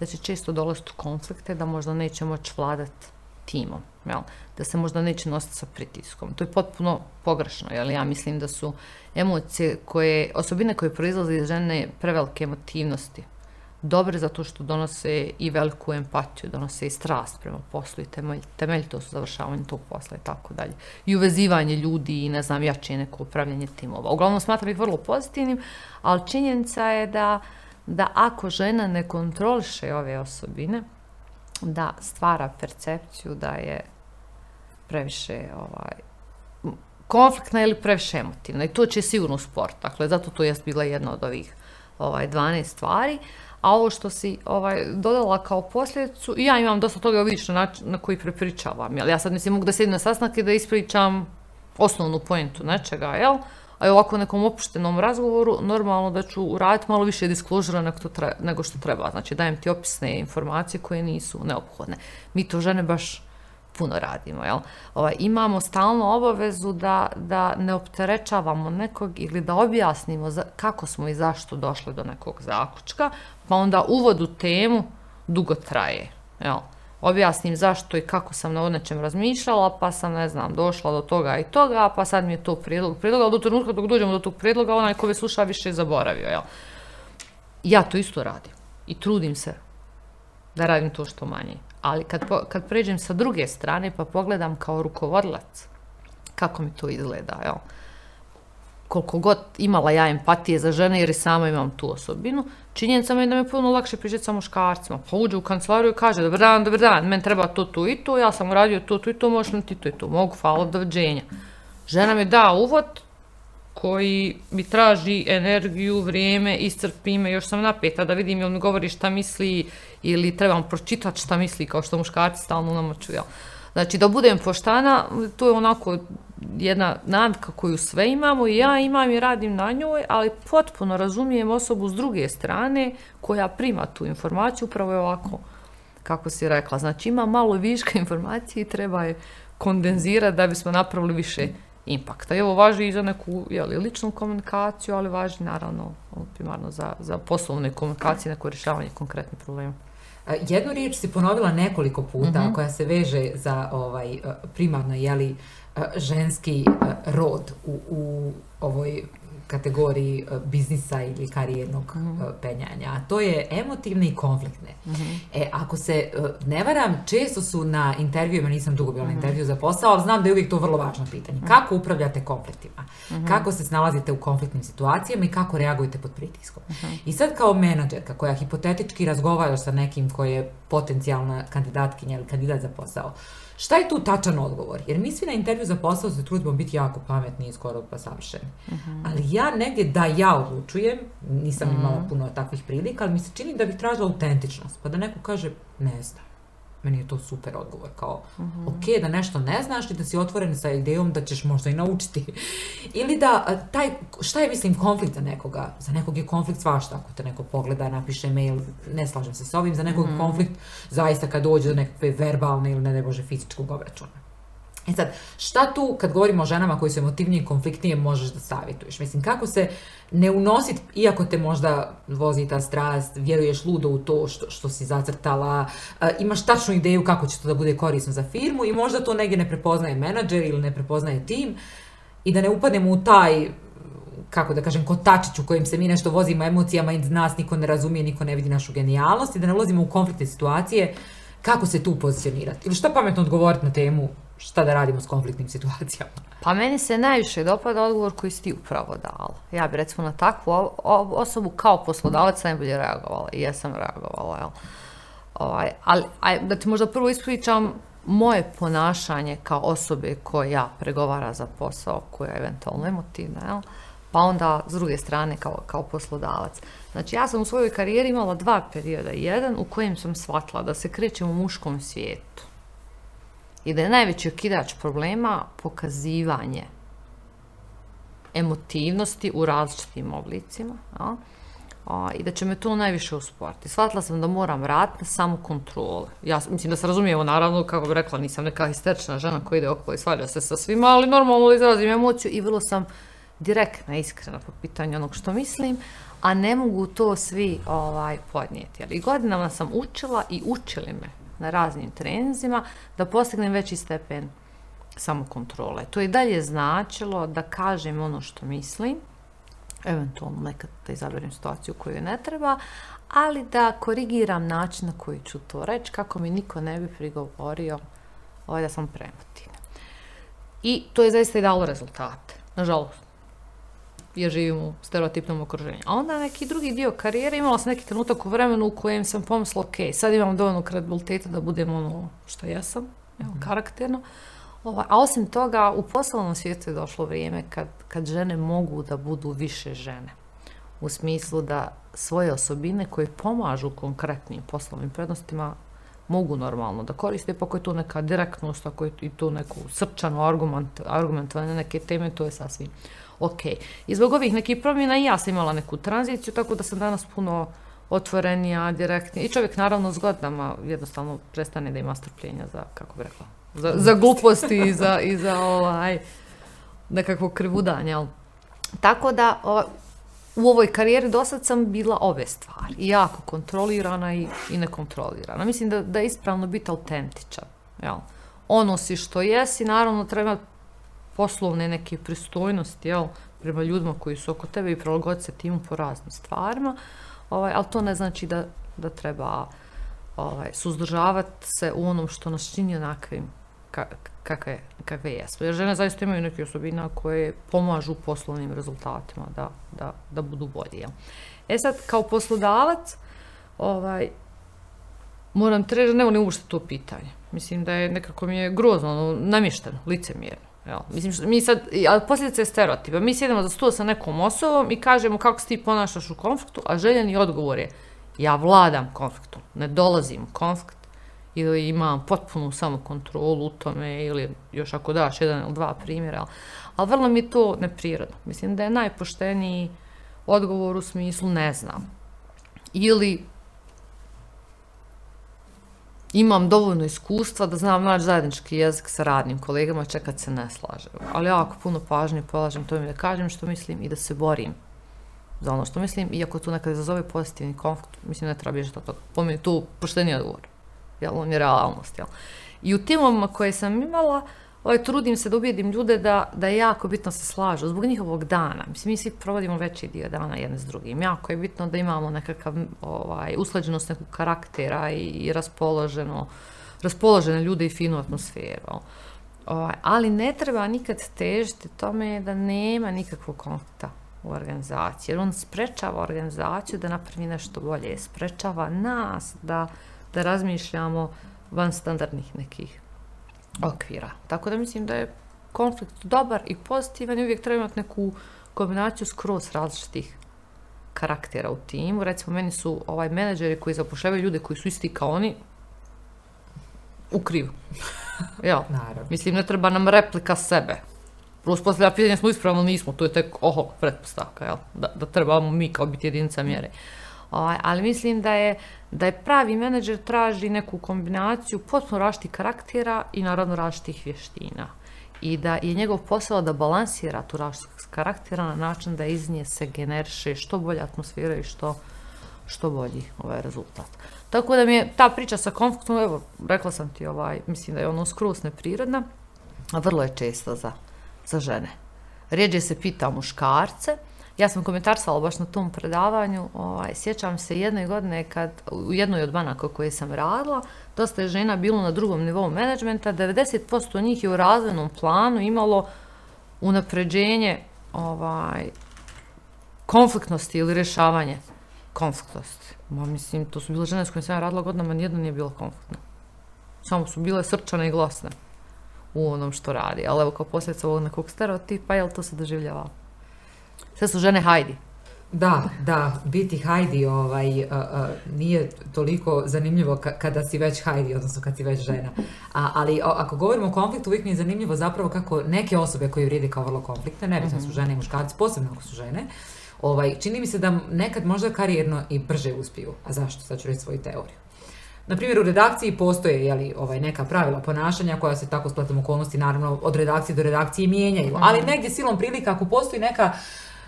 da će često dolaziti u konflikte, da možda neće moći vladat timom, jel? da se možda neće nositi sa pritiskom. To je potpuno pogrešno, jel? ja mislim da su emocije koje, osobine koje proizlaze iz žene prevelike emotivnosti, dobre zato što donose i veliku empatiju, donose i strast prema poslu i temelj, temelj to su završavanje tog posla i tako dalje. I uvezivanje ljudi i ne znam, jače neko upravljanje timova. Uglavnom smatram ih vrlo pozitivnim, ali činjenica je da uh, da ako žena ne kontroliše ove osobine, da stvara percepciju da je previše ovaj, konfliktna ili previše emotivna. I to će sigurno sport. Dakle, zato to je bila jedna od ovih ovaj, 12 stvari. A ovo što si ovaj, dodala kao posljedicu, ja imam dosta toga, vidiš na, način, na koji prepričavam. Jel? Ja sad mislim, mogu da sedim na sasnak i da ispričam osnovnu pojentu nečega, jel? Uh, a ovako u nekom opuštenom razgovoru, normalno da ću uraditi malo više disclosure nego, to treba, nego što treba. Znači, dajem ti opisne informacije koje nisu neophodne. Mi to žene baš puno radimo, jel? Ova, imamo stalno obavezu da, da ne opterečavamo nekog ili da objasnimo za, kako smo i zašto došli do nekog zaključka, pa onda uvod u temu dugo traje, jel? objasnim zašto i kako sam na odnačem razmišljala, pa sam, ne znam, došla do toga i toga, pa sad mi je to prijedlog, prijedlog, ali do trenutka dok dođemo do tog prijedloga, onaj ko me sluša više je zaboravio, jel? Ja to isto radim i trudim se da radim to što manje. Ali kad, po, kad pređem sa druge strane pa pogledam kao rukovodlac, kako mi to izgleda, jel? koliko god imala ja empatije za žene, jer i sama imam tu osobinu, činjenica mi je da mi je puno lakše pričati sa muškarcima. Pa uđe u kancelariju i kaže, dobar dan, dobar dan, men treba to, tu i to, ja sam uradio to, tu i to, možeš ti to i to, mogu, hvala, doviđenja. Žena mi da uvod koji mi traži energiju, vrijeme, iscrpi me, još sam napeta da vidim ili mi govori šta misli ili trebam pročitati šta misli kao što muškarci stalno namoću, jel? Znači, da budem poštana, to je onako jedna navika koju sve imamo i ja imam i radim na njoj, ali potpuno razumijem osobu s druge strane koja prima tu informaciju, upravo je ovako kako si rekla. Znači ima malo viška informacije i treba je kondenzirati da bismo napravili više impakta. I ovo važi i za neku jeli, ličnu komunikaciju, ali važi naravno ono, primarno za, za poslovne komunikacije, neko rješavanje konkretnih problema.
E, jednu riječ si ponovila nekoliko puta mm -hmm. koja se veže za ovaj primarno jeli, uh, E, ženski e, rod u, u ovoj kategoriji e, biznisa ili karijernog mm -hmm. penjanja, a to je emotivne i konfliktne. Mm -hmm. E, ako se ne varam, često su na intervjuima, nisam dugo bila mm -hmm. na mhm. intervju za posao, ali znam da je uvijek to vrlo važno pitanje. Mhm. Kako upravljate konfliktima? Mm -hmm. Kako se snalazite u konfliktnim situacijama i kako reagujete pod pritiskom? Mm -hmm. I sad kao menadžerka koja hipotetički razgovara sa nekim koji je potencijalna kandidatkinja ili kandidat za posao, mm -hmm. Šta je tu tačan odgovor? Jer mi svi na intervju za posao se trudimo biti jako pametni i skoro pa savršeni. Uh mhm. -huh. Ali ja negdje da ja odlučujem, nisam uh -huh. imala mhm. puno takvih prilika, ali mi se čini da bih tražila autentičnost. Pa da neko kaže, ne znam meni je to super odgovor, kao, uh mhm. -huh. ok, da nešto ne znaš i da si otvoren sa idejom da ćeš možda i naučiti. Ili da, taj, šta je, mislim, konflikt za nekoga? Za nekog je konflikt svašta, ako te neko pogleda, napiše mail, ne slažem se s ovim, za nekog uh mhm. -huh. konflikt zaista kad dođe do nekakve verbalne ili, ne daj Bože, fizičkog obračuna. E sad, šta tu kad govorimo o ženama koje su emotivnije i konfliktnije možeš da savjetuješ? Mislim, kako se ne unositi, iako te možda vozi ta strast, vjeruješ ludo u to što, što si zacrtala, e, imaš tačnu ideju kako će to da bude korisno za firmu i možda to negdje ne prepoznaje menadžer ili ne prepoznaje tim i da ne upadnemo u taj kako da kažem, kotačić u kojim se mi nešto vozimo emocijama i nas niko ne razumije, niko ne vidi našu genijalnost i da ne ulazimo u konfliktne situacije, kako se tu pozicionirati? Ili što pametno odgovoriti na temu šta da radimo s konfliktnim situacijama.
Pa meni se najviše dopada odgovor koji si ti upravo dala. Ja bi recimo na takvu osobu kao poslodavac najbolje reagovala i ja sam reagovala. Jel? Ovaj, ali, aj, da ti možda prvo ispričam moje ponašanje kao osobe koja pregovara za posao koja je eventualno emotivna, jel? pa onda s druge strane kao, kao poslodavac. Znači ja sam u svojoj karijeri imala dva perioda. Jedan u kojem sam shvatila da se krećem u muškom svijetu i da je najveći okidač problema pokazivanje emotivnosti u različitim oblicima a, a, i da će me to najviše usporiti. Shvatila sam da moram raditi na samu kontrolu. Ja mislim da se razumijemo, naravno, kako bih rekla, nisam neka histerična žena koja ide okolo i svađa se sa svima, ali normalno izrazim emociju i vrlo sam direktna, iskrena po pitanju onog što mislim, a ne mogu to svi ovaj podnijeti. Ali godinama sam učila i učili me na raznim trenzima da postignem veći stepen samokontrole. To je dalje značilo da kažem ono što mislim, eventualno nekad da izaberem situaciju koju ne treba, ali da korigiram način na koji ću to reći, kako mi niko ne bi prigovorio ovaj da sam premotina. I to je zaista i dalo rezultate. Nažalost, ja živim u stereotipnom okruženju. A onda neki drugi dio karijere, imala sam neki trenutak u vremenu u kojem sam pomisla, ok, sad imam dovoljno kredibiliteta da budem ono što ja sam, evo, mm. karakterno. Ova, a osim toga, u poslovnom svijetu je došlo vrijeme kad, kad žene mogu da budu više žene. U smislu da svoje osobine koje pomažu konkretnim poslovnim prednostima mogu normalno da koriste, pa ako je tu neka direktnost, ako je tu neku srčanu argument, argument, neke teme, to je sasvim ok. I zbog ovih nekih promjena i ja sam imala neku tranziciju, tako da sam danas puno otvorenija, direktnija. I čovjek naravno s godinama jednostavno prestane da ima strpljenja za, kako bih rekla, za, za gluposti i za, i za ovaj, nekakvo krvudanje. Ali. Tako da o, u ovoj karijeri do sad sam bila ove stvari. I jako kontrolirana i, i nekontrolirana. Mislim da, da je ispravno biti autentičan. Jel? Ono si što jesi, naravno treba poslovne neke pristojnosti, jel, prema ljudima koji su oko tebe i prilagoditi se timu po raznim stvarima, ovaj, ali to ne znači da, da treba ovaj, suzdržavati se u onom što nas čini onakvim ka, kakve, kakve jesmo. Jer žene zaista imaju neke osobina koje pomažu poslovnim rezultatima da, da, da budu bolje. Jel? E sad, kao poslodavac, ovaj, moram treći, ne volim uopšte to pitanje. Mislim da je nekako mi je grozno, ono, namješteno, licemjerno. Jel? Mislim, što, mi sad, ali posljedica je stereotipa. Mi sjedemo za stuo sa nekom osobom i kažemo kako se ti ponašaš u konfliktu, a željeni odgovor je ja vladam konfliktu, ne dolazim u konflikt ili imam potpunu samokontrolu u tome ili još ako daš jedan ili dva primjera. Ali, ali vrlo mi je to neprirodno. Mislim da je najpošteniji odgovor u smislu ne znam. Ili imam dovoljno iskustva da znam naći zajednički jezik sa radnim kolegama čak kad se ne slaže. Ali ja ako puno pažnje polažem to mi da kažem što mislim i da se borim za ono što mislim, iako tu nekad izazove pozitivni konflikt, mislim ne treba bježati od toga. Po meni tu pošteni odgovor. Jel, on je realnost, jel? I u timovima koje sam imala, uh, ovaj, trudim se da ubijedim ljude da, da je jako bitno se slažu zbog njihovog dana. Mislim, mi svi provodimo veći dio dana jedne s drugim. Jako je bitno da imamo nekakav ovaj, usleđenost nekog karaktera i, i raspoloženo, raspoložene ljude i finu atmosferu. Ovaj, ali ne treba nikad težiti tome da nema nikakvog konflikta u organizaciji, jer on sprečava organizaciju da napravi nešto bolje, sprečava nas da, da razmišljamo van standardnih nekih okvira. Tako da mislim da je konflikt dobar i pozitivan i uvijek treba imati neku kombinaciju skroz različitih karaktera u timu. Recimo, meni su ovaj menadžeri koji zapošljavaju ljude koji su isti kao oni, u krivu. ja, Naravno. mislim, ne treba nam replika sebe. Plus, posljedna pitanja smo ispravili, nismo, to je tek, oho, pretpostavka, jel? Da, da trebamo mi kao biti jedinica mjere. Mm. Ovaj, ali mislim da je da je pravi menadžer traži neku kombinaciju potpuno različitih karaktera i naravno različitih vještina i da je njegov posao da balansira tu različitih karaktera na način da iz nje se generiše što bolja atmosfera i što što bolji ovaj rezultat. Tako da mi je ta priča sa konfliktom, evo, rekla sam ti ovaj, mislim da je ono skroz neprirodna, a vrlo je često za, za žene. Rijeđe se pita muškarce, ja sam komentarsala baš na tom predavanju, ovaj, sjećam se jedne godine kad, u jednoj od banaka koje sam radila, dosta je žena bilo na drugom nivou menadžmenta, 90% njih je u razvenom planu imalo unapređenje ovaj, konfliktnosti ili rešavanje konfliktnosti. Ma, mislim, to su bile žene s kojim sam radila godinama, nijedno nije bilo konfliktno. Samo su bile srčane i glasne u onom što radi. Ali evo, kao posljedica ovog nekog stereotipa, jel to se doživljava? sve su žene Heidi.
Da, da, biti Heidi ovaj, uh, uh, nije toliko zanimljivo kada si već Heidi, odnosno kad si već žena. A, ali o, ako govorimo o konfliktu, uvijek mi je zanimljivo zapravo kako neke osobe koje vrijede kao vrlo konflikte, ne bi su mhm. žene i muškarci, posebno ako su žene, ovaj, čini mi se da nekad možda karijerno i brže uspiju. A zašto? Sad ću reći svoju teoriju. Na primjer, u redakciji postoje jeli, ovaj, neka pravila ponašanja koja se tako spletom okolnosti, naravno, od redakcije do redakcije mijenjaju. Mhm. Ali negdje silom prilika, ako postoji neka uh,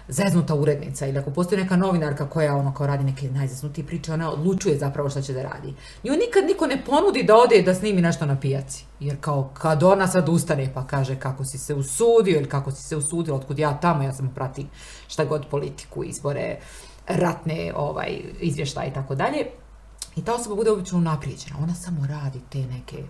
zeznuta urednica ili ako postoji neka novinarka koja ono kao radi neke najzeznutije priče, ona odlučuje zapravo šta će da radi. Nju nikad niko ne ponudi da ode da snimi nešto na pijaci. Jer kao kad ona sad ustane pa kaže kako si se usudio ili kako si se usudio, otkud ja tamo, ja sam pratim šta god politiku, izbore, ratne ovaj, izvještaje i tako dalje. I ta osoba bude obično naprijeđena. Ona samo radi te neke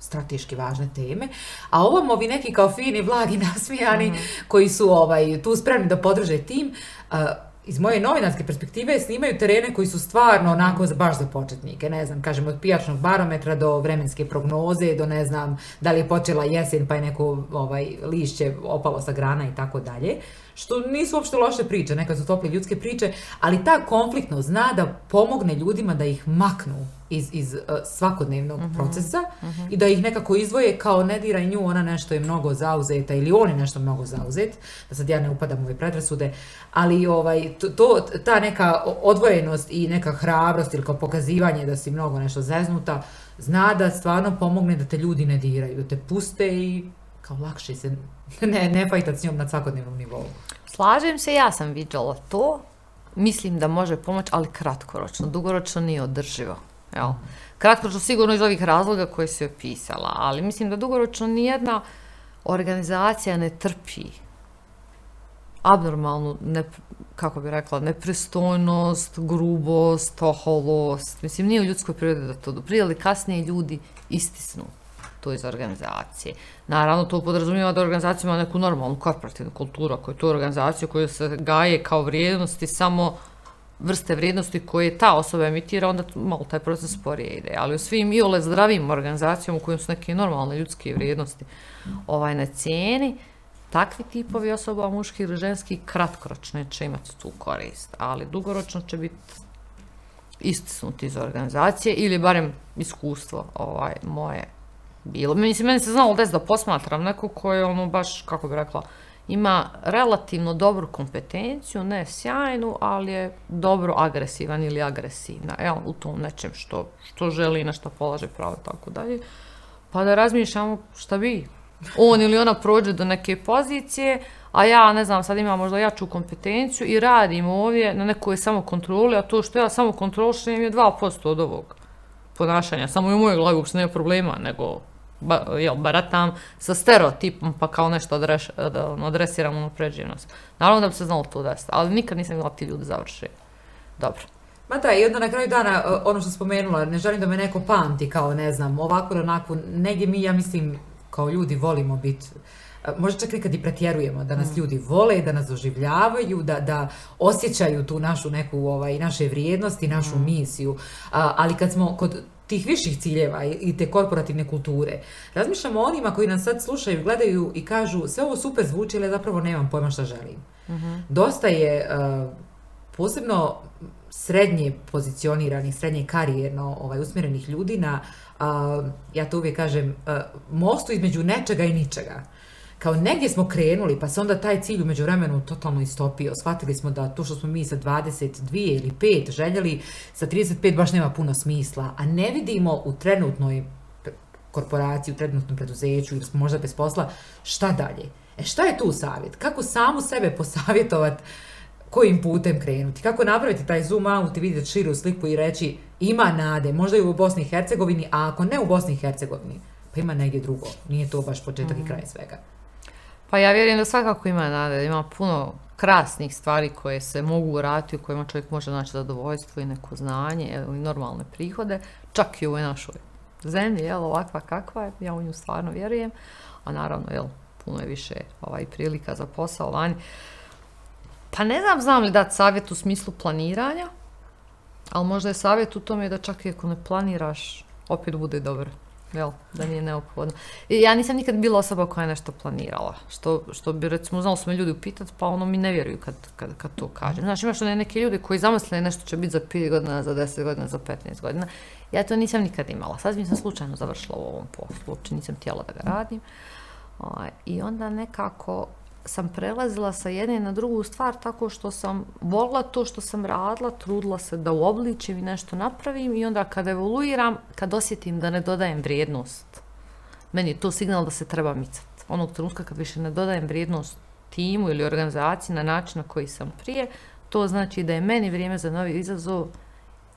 strateški važne teme, a ovom ovi neki kao fini, vlagi, nasmijani, mm. koji su ovaj, tu spremni da podrže tim, uh, iz moje novinarske perspektive snimaju terene koji su stvarno onako za, baš za početnike, ne znam, kažem, od pijačnog barometra do vremenske prognoze, do ne znam da li je počela jesen pa je neko ovaj, lišće opalo sa grana i tako dalje što nisu uopšte loše priče, neka su tople ljudske priče, ali ta konfliktno zna da pomogne ljudima da ih maknu iz, iz uh, svakodnevnog uh mhm, -huh. procesa uh mhm. -huh. i da ih nekako izvoje kao ne diraj nju, ona nešto je mnogo zauzeta ili on je nešto mnogo zauzet, da sad ja ne upadam u ove predrasude, ali ovaj, to, to, ta neka odvojenost i neka hrabrost ili kao pokazivanje da si mnogo nešto zeznuta, zna da stvarno pomogne da te ljudi ne diraju, da te puste i kao lakše se ne, ne fajtati s njom na svakodnevnom nivou
slažem se, ja sam vidjela to, mislim da može pomoći, ali kratkoročno, dugoročno nije održivo. Jel? Kratkoročno sigurno iz ovih razloga koje se opisala, ali mislim da dugoročno nijedna organizacija ne trpi abnormalnu, ne, kako bi rekla, nepristojnost, grubost, oholost. Mislim, nije u ljudskoj prirodi da to doprije, ali kasnije ljudi istisnu to iz organizacije. Naravno, to podrazumijeva da organizacija ima neku normalnu korporativnu kulturu, ako je to organizacija koja se gaje kao vrijednosti samo vrste vrijednosti koje ta osoba emitira, onda malo taj proces sporije ide. Ali u svim i ole zdravim organizacijama u kojim su neke normalne ljudske vrijednosti ovaj, na cijeni, takvi tipovi osoba, muški ili ženski, kratkoročno će imati tu korist, ali dugoročno će biti istisnuti iz organizacije ili barem iskustvo ovaj, moje bilo. Mislim, meni se znalo desno, posmatram neko koji je ono baš, kako bih rekla, ima relativno dobru kompetenciju, ne sjajnu, ali je dobro agresivan ili agresivna, evo, u tom nečem što, što želi i na što polaže pravo, tako dalje. Pa da razmišljamo šta bi on ili ona prođe do neke pozicije, a ja, ne znam, sad imam možda jaču kompetenciju i radim ovdje na nekoj samokontroli, a to što ja samokontrolšim je 2% od ovog ponašanja. Samo i u mojoj glavi uopšte nema problema, nego ba, jel, baratam sa stereotipom, pa kao nešto odreš, da odresiram ono pređenost. Naravno da bi se znalo tu desiti, ali nikad nisam gledala ti ljudi završi. Dobro.
Ma
da,
i onda na kraju dana, e, ono što spomenula, ne želim da me neko pamti kao, ne znam, ovako ili onako, negdje mi, ja mislim, kao ljudi volimo biti, e, možda čak nekad i pretjerujemo, da nas mm. ljudi vole, da nas oživljavaju, da, da osjećaju tu našu neku, ovaj, naše vrijednosti, našu mm. misiju, A, ali kad smo kod tih viših ciljeva i te korporativne kulture. Razmišljam o onima koji nas sad slušaju, gledaju i kažu sve ovo super zvuči, ali zapravo nemam pojma šta želim. Uh mhm. -huh. Dosta je uh, posebno srednje pozicioniranih, srednje karijerno ovaj, usmjerenih ljudi na, uh, ja to uvijek kažem, uh, mostu između nečega i ničega. Uh kao negdje smo krenuli, pa se onda taj cilj umeđu vremenu totalno istopio. Shvatili smo da to što smo mi sa 22 ili 5 željeli, sa 35 baš nema puno smisla, a ne vidimo u trenutnoj korporaciji, u trenutnom preduzeću ili smo možda bez posla, šta dalje? E šta je tu savjet? Kako samu sebe posavjetovati kojim putem krenuti? Kako napraviti taj zoom out i vidjeti širu sliku i reći ima nade, možda i u Bosni i Hercegovini, a ako ne u Bosni i Hercegovini, pa ima negdje drugo. Nije to baš početak mm. i mhm. kraj svega.
Pa ja vjerujem da svakako ima nade, ima puno krasnih stvari koje se mogu urati, u kojima čovjek može naći zadovoljstvo i neko znanje ili normalne prihode, čak i u ovoj našoj zemlji, jel, ovakva kakva je, ja u nju stvarno vjerujem, a naravno, jel, puno je više ovaj, prilika za posao vani. Pa ne znam, znam li dati savjet u smislu planiranja, ali možda je savjet u tome da čak i ako ne planiraš, opet bude dobro jel, da nije neophodno. Ja nisam nikad bila osoba koja je nešto planirala, što, što bi recimo znalo su me ljudi upitati, pa ono mi ne vjeruju kad, kad, kad to kažem. Znači imaš one neke ljudi koji zamasle nešto će biti za 5 godina, za 10 godina, za 15 godina. Ja to nisam nikad imala. Sad mi sam slučajno završila u ovom poslu, uopće nisam tijela da ga radim. I onda nekako sam prelazila sa jedne na drugu stvar tako što sam volila to što sam radila, trudila se da uobličim i nešto napravim i onda kad evoluiram, kad osjetim da ne dodajem vrijednost, meni je to signal da se treba micati. Onog trenutka kad više ne dodajem vrijednost timu ili organizaciji na način na koji sam prije, to znači da je meni vrijeme za novi izazov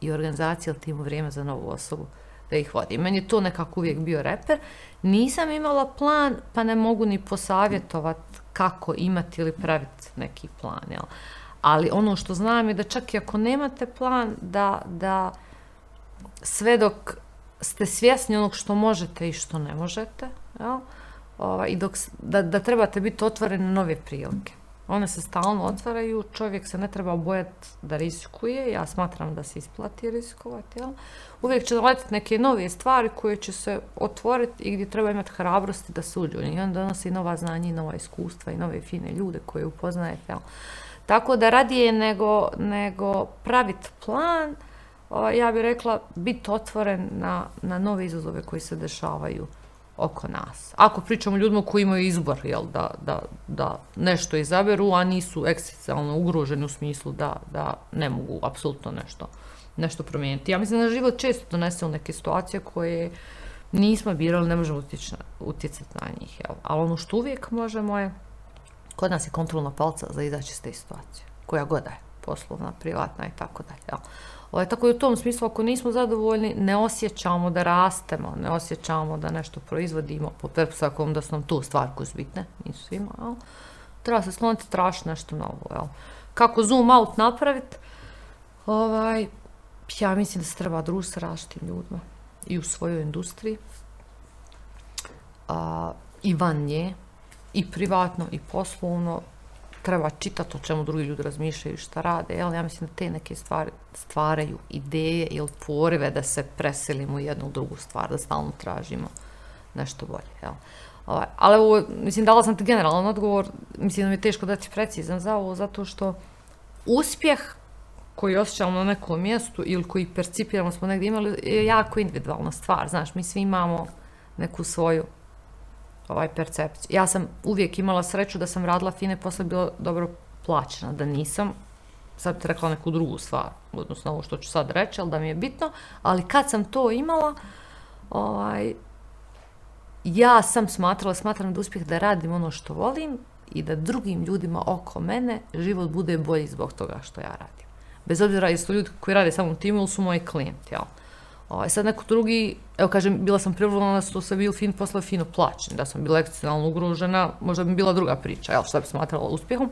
i organizacija ili timu vrijeme za novu osobu da ih vodi. Meni je to nekako uvijek bio reper. Nisam imala plan, pa ne mogu ni posavjetovati kako imati ili praviti neki plan, jel? Ali ono što znam je da čak i ako nemate plan, da, da sve dok ste svjesni onog što možete i što ne možete, jel? Ova, I dok, da, da trebate biti otvoreni na nove prilike one se stalno otvaraju, čovjek se ne treba bojati da riskuje, ja smatram da se isplati riskovati, jel? Uvijek će letati neke nove stvari koje će se otvoriti i gdje treba imati hrabrosti da se uđu. I on donosi nova znanja i nova iskustva i nove fine ljude koje upoznaje, jel? Tako da radije nego, nego praviti plan, ja bih rekla, biti otvoren na, na nove izazove koji se dešavaju. Uh, oko nas. Ako pričamo ljudima koji imaju izbor, jel, da, da, da nešto izaberu, a nisu eksistencijalno ugroženi u smislu da, da ne mogu apsolutno nešto, nešto promijeniti. Ja mislim da život često donese u neke situacije koje nismo birali, ne možemo utjecati na njih. Jel. Ali ono što uvijek možemo je, kod nas je kontrolna palca za izaći iz te situacije, koja god je, poslovna, privatna i tako dalje. Jel. Ali ovaj, tako i u tom smislu, ako nismo zadovoljni, ne osjećamo da rastemo, ne osjećamo da nešto proizvodimo, po prepisakom da su nam tu stvar kozbitne, nisu svima, jel? Treba se skloniti strašno nešto novo, jel? Kako zoom out napraviti, ovaj, ja mislim da se treba druži sa različitim ljudima i u svojoj industriji, a, i van nje, i privatno, i poslovno, treba čitati o čemu drugi ljudi razmišljaju i šta rade, jel? Ja mislim da te neke stvari stvaraju ideje ili poreve da se preselimo u jednu drugu stvar, da stalno tražimo nešto bolje, jel? Ovaj, ali ovo, mislim, dala sam ti generalan odgovor, mislim da mi je teško dati precizan za ovo, zato što uspjeh koji osjećamo na nekom mjestu ili koji percipiramo smo negdje imali je jako individualna stvar, znaš, mi svi imamo neku svoju ovaj percepciju. Ja sam uvijek imala sreću da sam radila fine, posle bilo dobro plaćena, da nisam sad rekla neku drugu stvar, odnosno ovo što ću sad reći, ali da mi je bitno, ali kad sam to imala, ovaj, ja sam smatrala, smatram da uspjeh da radim ono što volim i da drugim ljudima oko mene život bude bolji zbog toga što ja radim. Bez obzira jesu ljudi koji rade samo u timu ili su moji klijenti, jel? Ja. Ovaj, sad neko drugi, evo kažem, bila sam prevrlana da su to sve bio fin, posle fino plaćen, da sam bila ekstremalno ugrožena, možda bi bila druga priča, jel, što bi smatrala uspjehom.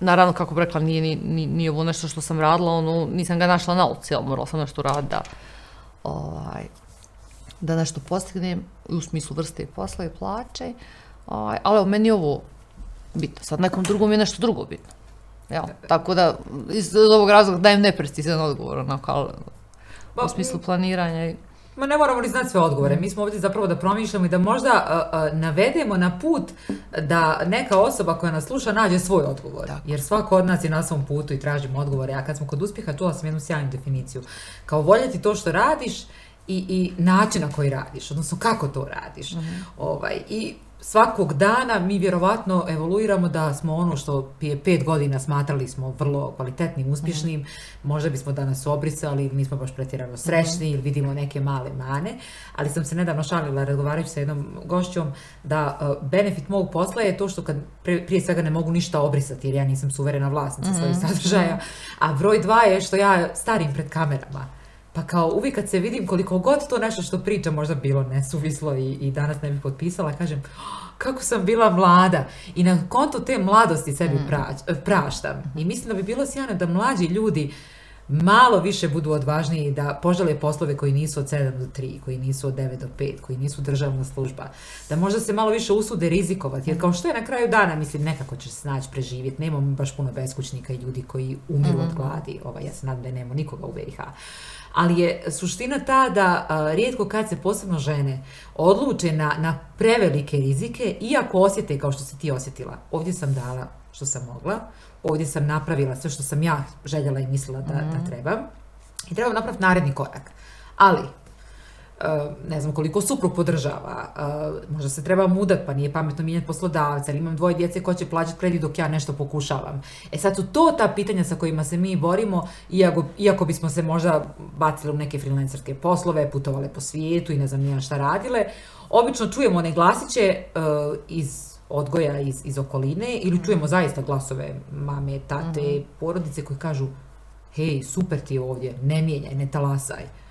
Naravno, kako bi rekla, nije, ni, ni, nije ovo nešto što sam radila, ono, nisam ga našla na oci, jel, morala sam nešto rad da, ovaj, da nešto postignem, u smislu vrste posla i plaće, ovaj, ali o meni je ovo bitno, sad nekom drugom je nešto drugo bitno. Jel, tako da, iz ovog razloga dajem neprecizan odgovor, onako, ali, Ba, u smislu mm. planiranja
i... Ma ne moramo ni znati sve odgovore. Mi smo ovdje zapravo da promišljamo i da možda uh, uh, navedemo na put da neka osoba koja nas sluša nađe svoj odgovor. Tako. Jer svako od nas je na svom putu i tražimo odgovore. A kad smo kod uspjeha, čula sam jednu sjajnu definiciju. Kao voljeti to što radiš i, i način na koji radiš, odnosno kako to radiš. Uh mhm. -huh. ovaj, I svakog dana mi vjerovatno evoluiramo da smo ono što prije pet godina smatrali smo vrlo kvalitetnim, uspješnim, mm -hmm. možda bismo danas obrisali, nismo baš pretjerano srećni mm -hmm. ili vidimo neke male mane, ali sam se nedavno šalila razgovarajući sa jednom gošćom da uh, benefit mog posla je to što kad pre, prije svega ne mogu ništa obrisati jer ja nisam suverena vlasnica mm -hmm. svojih sadržaja, a broj dva je što ja starim pred kamerama. Pa kao uvijek kad se vidim koliko god to nešto što pričam možda bilo nesuvislo i, i danas ne bih potpisala, kažem ah, kako sam bila mlada i na konto te mladosti sebi mhm. pra, e, praštam. Mhm. I mislim da bi bilo sjajno da mlađi ljudi malo više budu odvažniji da požele poslove koji nisu od 7 do 3, koji nisu od 9 do 5, koji nisu državna služba. Da možda se malo više usude rizikovati, jer kao što je na kraju dana, mislim, nekako će se naći preživjeti. Nemamo baš puno beskućnika i ljudi koji umiru mm -hmm. od gladi. Ova, ja se nadam da nema nikoga u BiH ali je suština ta da a, rijetko kad se posebno žene odluče na, na prevelike rizike, iako osjete kao što si ti osjetila, ovdje sam dala što sam mogla, ovdje sam napravila sve što sam ja željela i mislila da, mm -hmm. da mhm. trebam, i trebam napraviti naredni korak. Ali, Eh, ne znam koliko supru podržava, eh, možda se treba mudat, pa nije pametno mijenjati poslodavca, ali imam dvoje djece koje će plaćati kredit dok ja nešto pokušavam. E sad su to ta pitanja sa kojima se mi borimo, iako, iako bismo se možda bacili u neke freelancerske poslove, putovale po svijetu i ne znam nija šta radile, obično čujemo one glasiće eh, iz odgoja, iz, iz okoline, ili mhm. čujemo zaista glasove mame, tate, mm -hmm. porodice koji kažu hej, super ti je ovdje, ne mijenjaj, ne talasaj. Mm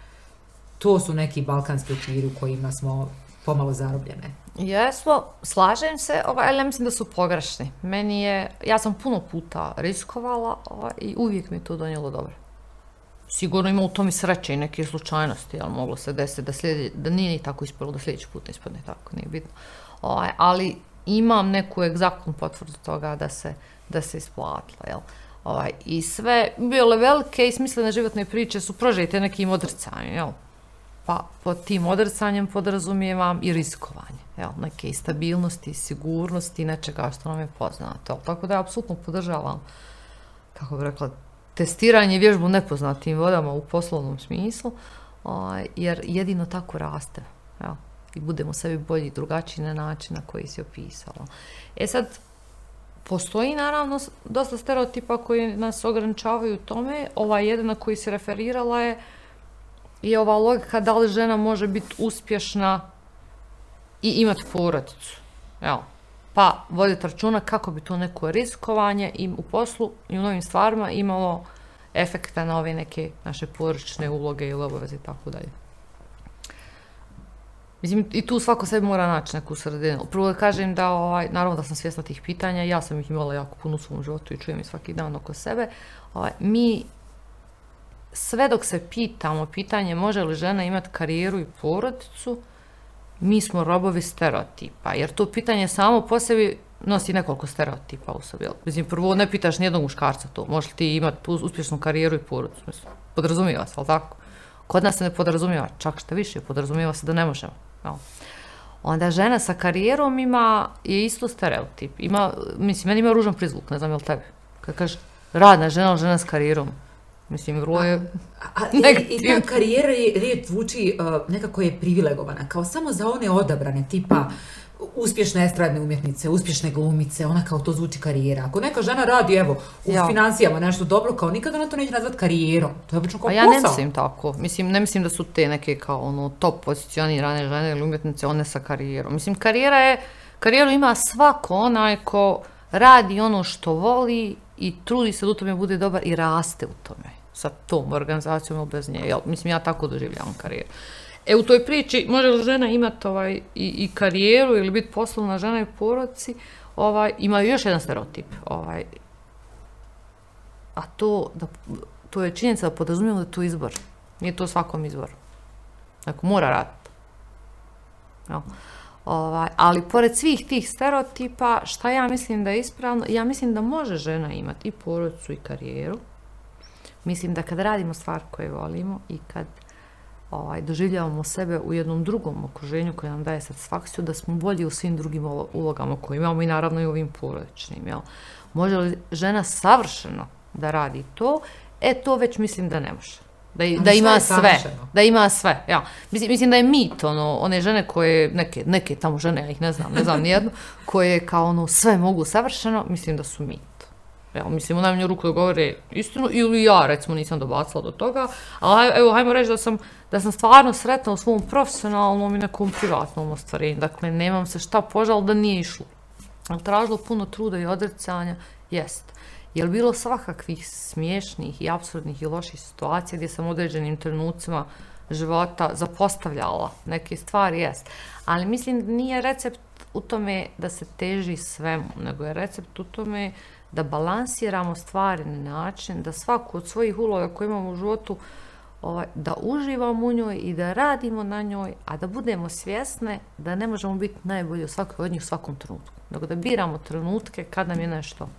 to su neki balkanski okviri u kojima smo pomalo zarobljene.
Jesmo, slažem se, ovaj, ali ja mislim da su pogrešni. Meni je, ja sam puno puta riskovala ovaj, i uvijek mi je to donijelo dobro. Sigurno ima u tom i sreće i neke slučajnosti, ali moglo se desiti da, slijedi, da nije ni tako ispalo, da sljedeći put ne ispadne tako, nije bitno. Ovaj, ali imam neku egzaktnu potvrdu toga da se, da se isplatila. Jel? Ovaj, I sve bile velike i smislene životne priče su prožete nekim odrcanjem. Jel? Pa pod tim odrcanjem podrazumijevam i rizikovanje, jel, neke i stabilnosti, i sigurnosti, i nečega što nam je poznato. Tako da ja apsolutno podržavam, kako bih rekla, testiranje i vježbu nepoznatim vodama u poslovnom smislu, o, jer jedino tako raste, jel, i budemo sebi bolji drugačiji na način na koji si opisala. E sad, postoji naravno dosta stereotipa koji nas ograničavaju tome, ova jedna koji se referirala je, je ova logika da li žena može biti uspješna i imati porodicu. Evo. Pa voditi računa kako bi to neko rizikovanje im u poslu i u novim stvarima imalo efekta na ove neke naše poručne uloge ili obaveze i tako dalje. Mislim, i tu svako sebi mora naći neku sredinu. Prvo da kažem da, ovaj, naravno da sam svjesna tih pitanja, ja sam ih imala jako puno u svom životu i čujem ih svaki dan oko sebe. Ovaj, mi sve dok se pitamo pitanje može li žena imati karijeru i porodicu, mi smo robovi stereotipa, jer to pitanje samo po sebi nosi nekoliko stereotipa u sebi. Mislim, prvo ne pitaš nijednog muškarca to, može li ti imati uspješnu karijeru i porodicu, mislim, podrazumijeva se, ali tako? Kod nas se ne podrazumijeva, čak šta više, podrazumijeva se da ne možemo. Jel? Onda žena sa karijerom ima, je isto stereotip, ima, mislim, meni ima ružan prizvuk, ne znam je li tebi, kada kaže radna žena, žena s karijerom, Mislim, vrlo
je...
A, a, i, I
ta karijera je, red zvuči uh, nekako je privilegovana, kao samo za one odabrane, tipa uspješne estradne umjetnice, uspješne glumice, ona kao to zvuči karijera. Ako neka žena radi, evo, u ja. financijama nešto dobro, kao nikada ona to neće nazvat karijerom. To je obično kao A
ja posao. ne mislim tako. Mislim, ne mislim da su te neke kao ono, top pozicionirane žene ili umjetnice, one sa karijerom. Mislim, karijera je, karijeru ima svako onaj ko radi ono što voli i trudi se da u tome bude dobar i raste u tome sa tom organizacijom ili bez nje. Jel, mislim, ja tako doživljam karijeru. E, u toj priči, može li žena imati ovaj, i, i karijeru ili biti poslovna žena i poroci, ovaj, ima još jedan stereotip. Ovaj, a to, da, to je činjenica da podrazumijem da je to izbor. Nije to svakom izboru. Dakle, mora raditi. Jel? Ovaj, ali pored svih tih stereotipa, šta ja mislim da je ispravno? Ja mislim da može žena imati i porodicu i karijeru. Mislim da kad radimo stvar koje volimo i kad ovaj, doživljavamo sebe u jednom drugom okruženju koje nam daje satisfakciju, da smo bolji u svim drugim ulogama koje imamo i naravno i ovim porodičnim. Jel? Može li žena savršeno da radi to? E, to već mislim da ne može. Da, da, ima sve, da ima sve. Ja. Mislim, mislim da je mit, ono, one žene koje, neke, neke tamo žene, ja ih ne znam, ne znam nijedno, koje kao ono sve mogu savršeno, mislim da su mit. Evo, mislim, u najmanju ruku da govore istinu, ili ja, recimo, nisam dobacila do toga, ali evo, hajmo reći da sam, da sam stvarno sretna u svom profesionalnom i nekom privatnom ostvarenju. Dakle, nemam se šta požal da nije išlo. Ali tražilo puno truda i odrecanja, jest. Je li bilo svakakvih smiješnih i absurdnih i loših situacija gdje sam određenim trenucima života zapostavljala neke stvari, jest. Ali mislim, nije recept u tome da se teži svemu, nego je recept u tome da balansiramo stvari na način da svaku od svojih uloga koje imamo u životu ovaj, da uživamo u njoj i da radimo na njoj, a da budemo svjesne da ne možemo biti najbolji u svakoj od njih u svakom trenutku. Dakle, da biramo trenutke kad nam je nešto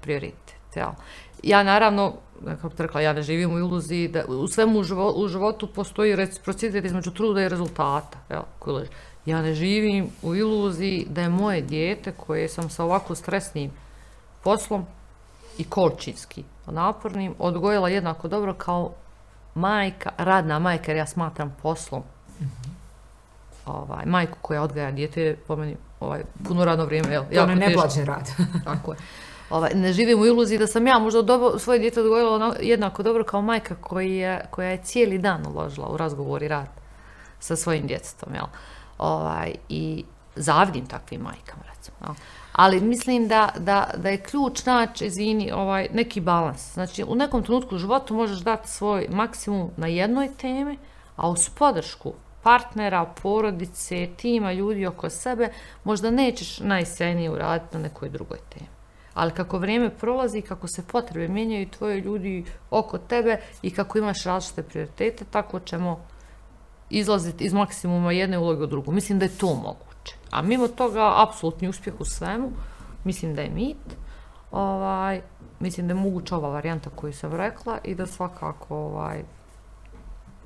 prioritet. Ja, ja naravno, kako bih rekla, ja ne živim u iluziji da u svemu u, živo, u životu postoji reciprocitet između truda i rezultata. Jel, koji leži. Ja ne živim u iluziji da je moje dijete koje sam sa ovako stresnim poslom i kolčinski napornim, odgojila jednako dobro kao majka, radna majka, jer ja smatram poslom. Mm-hmm. Ovaj, majku koja odgaja djete, po meni, ovaj, puno radno vrijeme. Jel,
to ne neplaćen rad. Tako
je. Ovaj, ne živim u iluziji da sam ja možda dobo, svoje djete odgojila ono jednako dobro kao majka koji je, koja je cijeli dan uložila u razgovor i rad sa svojim djetstvom. Jel. Ovaj, I zavidim takvim majkama, recimo. Jel ali mislim da, da, da je ključ naći, izvini, ovaj, neki balans. Znači, u nekom trenutku u životu možeš dati svoj maksimum na jednoj teme, a uz podršku partnera, porodice, tima, ljudi oko sebe, možda nećeš najsjajnije uraditi na nekoj drugoj temi. Ali kako vrijeme prolazi, kako se potrebe mijenjaju tvoje ljudi oko tebe i kako imaš različite prioritete, tako ćemo izlaziti iz maksimuma jedne uloge u drugu. Mislim da je to mogu. A mimo toga, apsolutni uspjeh u svemu, mislim da je mit, ovaj, mislim da je moguća ova varijanta koju sam rekla i da svakako ovaj,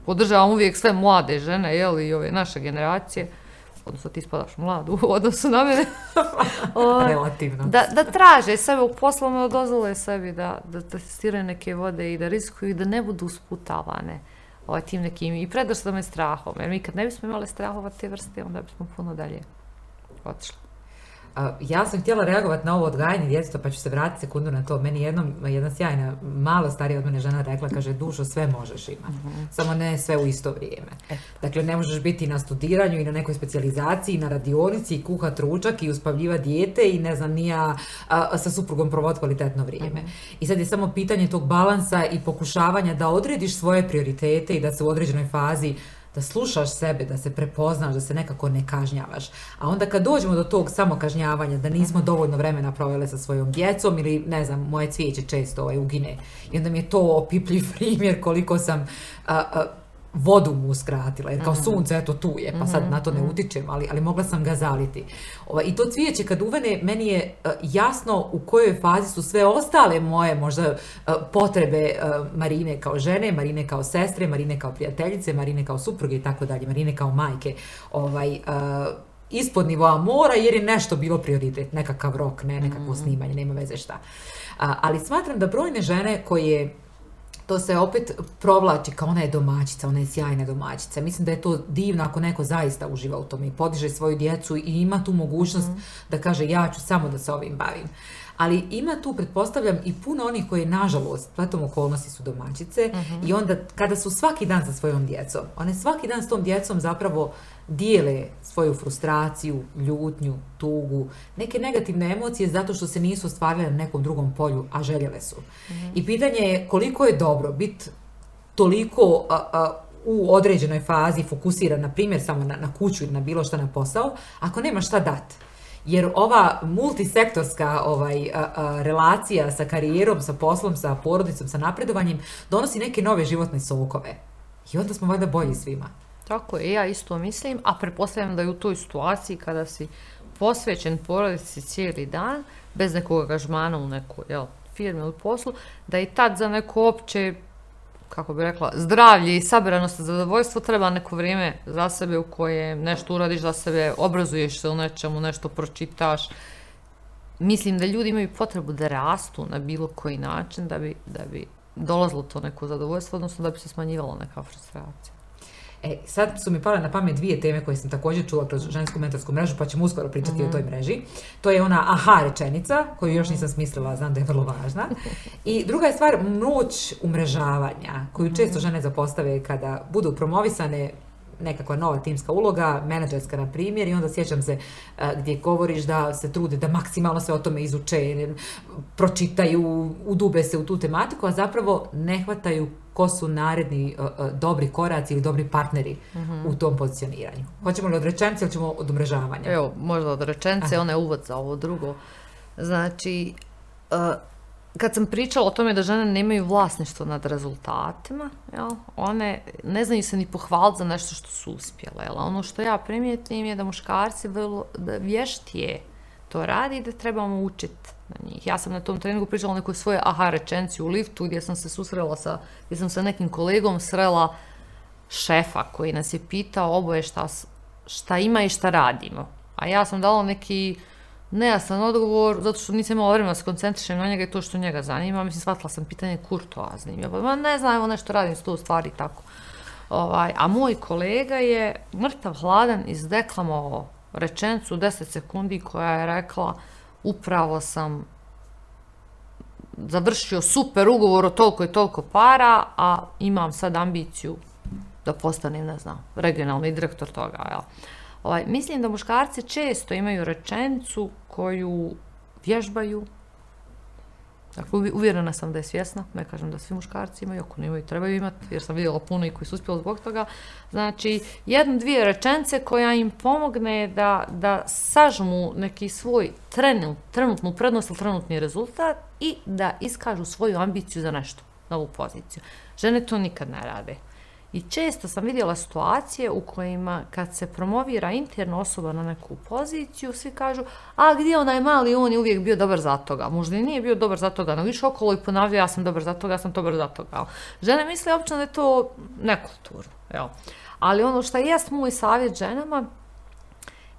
podržavam uvijek sve mlade žene jel, i ove naše generacije, odnosno ti spadaš mladu u odnosu na mene. Ovaj, Relativno. Da, da traže sebe u poslovno dozvole sebi da, da testiraju neke vode i da riskuju i da ne budu usputavane ovaj, tim nekim i predrstvama i strahom. Jer mi kad ne bismo imali strahova te vrste, onda bismo puno dalje otišla.
Ja sam htjela reagovati na ovo odgajanje djeteta, pa ću se vratiti sekundu na to. Meni jedno, jedna sjajna, malo starija od mene žena rekla, kaže, dušo, sve možeš imati, mm -hmm. samo ne sve u isto vrijeme. E. Pa. Dakle, ne možeš biti na studiranju i na nekoj specializaciji, na radionici, kuha tručak i uspavljiva dijete i ne znam, nija a, sa suprugom provod kvalitetno vrijeme. Mm -hmm. I sad je samo pitanje tog balansa i pokušavanja da odrediš svoje prioritete i da se u određenoj fazi uh, da slušaš sebe, da se prepoznaš, da se nekako ne kažnjavaš. A onda kad dođemo do tog samokažnjavanja, da nismo mhm. dovoljno vremena provele sa svojom djecom ili, ne znam, moje cvijeće često ovaj, ugine, i onda mi je to opipljiv primjer koliko sam a, a, vodu mu uskratila, jer kao mhm. sunce, eto tu je, pa sad mhm, na to ne mhm. utičem, ali, ali mogla sam ga zaliti. Ova, I to cvijeće kad uvene, meni je e, jasno u kojoj fazi su sve ostale moje možda e, potrebe e, Marine kao žene, Marine kao sestre, Marine kao prijateljice, Marine kao supruge i tako dalje, Marine kao majke. Ovaj, ispod nivoa mora jer je nešto bilo prioritet, nekakav rok, ne, nekakvo snimanje, nema veze šta. ali smatram da brojne žene koje to se opet provlači kao ona je domaćica, ona je sjajna domaćica. Mislim da je to divno ako neko zaista uživa u tome i podiže svoju djecu i ima tu mogućnost mm -hmm. da kaže ja ću samo da se ovim bavim. Uh, ali ima tu, pretpostavljam, i puno onih koje, nažalost, pletom okolnosti su domaćice uh mhm. -huh. i onda kada su svaki dan sa svojom djecom, one svaki dan s tom djecom zapravo dijele svoju frustraciju, ljutnju, tugu, neke negativne emocije zato što se nisu ostvarile na nekom drugom polju, a željele su. Mm -hmm. I pitanje je koliko je dobro biti toliko a, a, u određenoj fazi fokusiran, na primjer, samo na, na kuću ili na bilo što na posao, ako nema šta dati jer ova multisektorska ovaj a, a, relacija sa karijerom, sa poslom, sa porodicom, sa napredovanjem donosi neke nove životne sokove. I onda smo valjda bolji svima.
Tako je, ja isto mislim, a prepostavljam da je u toj situaciji kada si posvećen porodici cijeli dan, bez nekog gažmana u nekoj firmi ili poslu, da i tad za neko opće kako bi rekla, zdravlje i sabiranost za zadovoljstvo treba neko vrijeme za sebe u koje nešto uradiš za sebe, obrazuješ se u nečemu, nešto pročitaš. Mislim da ljudi imaju potrebu da rastu na bilo koji način da bi, da bi dolazilo to neko zadovoljstvo, odnosno da bi se smanjivalo neka frustracija.
E, sad su mi pale na pamet dvije teme koje sam također čula kroz žensku mentorsku mrežu, pa ćemo uskoro pričati mm. o toj mreži. To je ona aha rečenica, koju još nisam smislila, znam da je vrlo važna. I druga je stvar, moć umrežavanja, koju mhm. često žene zapostave kada budu promovisane nekakva nova timska uloga, menadžerska na primjer, i onda sjećam se e, gdje govoriš da se trude da maksimalno se o tome izuče, pročitaju, udube se u tu tematiku, a zapravo ne hvataju ko su naredni uh, dobri koraci ili dobri partneri uh mhm. -huh. u tom pozicioniranju. Hoćemo li od rečence ili ćemo od umrežavanja?
Evo, možda od rečence, ona je uvod za ovo drugo. Znači, uh, kad sam pričala o tome da žene nemaju vlasništvo nad rezultatima, jel, one ne znaju se ni pohvaliti za nešto što su uspjele. Jel. Ono što ja primijetim je da muškarci vrlo, da vještije to radi i da trebamo učiti na njih. Ja sam na tom treningu pričala o nekoj svoje aha rečenci u liftu gdje sam se susrela sa, gdje sam sa nekim kolegom srela šefa koji nas je pitao oboje šta, šta ima i šta radimo. A ja sam dala neki nejasan odgovor, zato što nisam imala vremena da se koncentrišem na njega i to što njega zanima. Mislim, shvatila sam pitanje kurtoaznim. Ja pa ne znam, evo nešto radim s to stvari tako. Ovaj, a moj kolega je mrtav hladan izdeklamo rečencu 10 sekundi koja je rekla uh, upravo sam završio super ugovor o toliko i toliko para, a imam sad ambiciju da postanem, ne znam, regionalni direktor toga. Jel? Ovaj, mislim da muškarci često imaju rečencu koju vježbaju, Dakle, uvjerena sam da je svjesna, ne kažem da svi muškarci imaju, ako ne imaju, trebaju imati, jer sam vidjela puno i koji su uspjeli zbog toga. Znači, jedno, dvije rečence koja im pomogne da, da sažmu neki svoj trenut, trenutnu prednost ili trenutni rezultat i da iskažu svoju ambiciju za nešto, novu poziciju. Žene to nikad ne rade. I često sam vidjela situacije u kojima kad se promovira interna osoba na neku poziciju, svi kažu, a gdje onaj mali, on je uvijek bio dobar za toga. Možda i nije bio dobar za toga, no više okolo i ponavlja, ja sam dobar za toga, ja sam dobar za toga. Žene misle opično da je to nekulturno. Evo. Ali ono što je moj savjet ženama,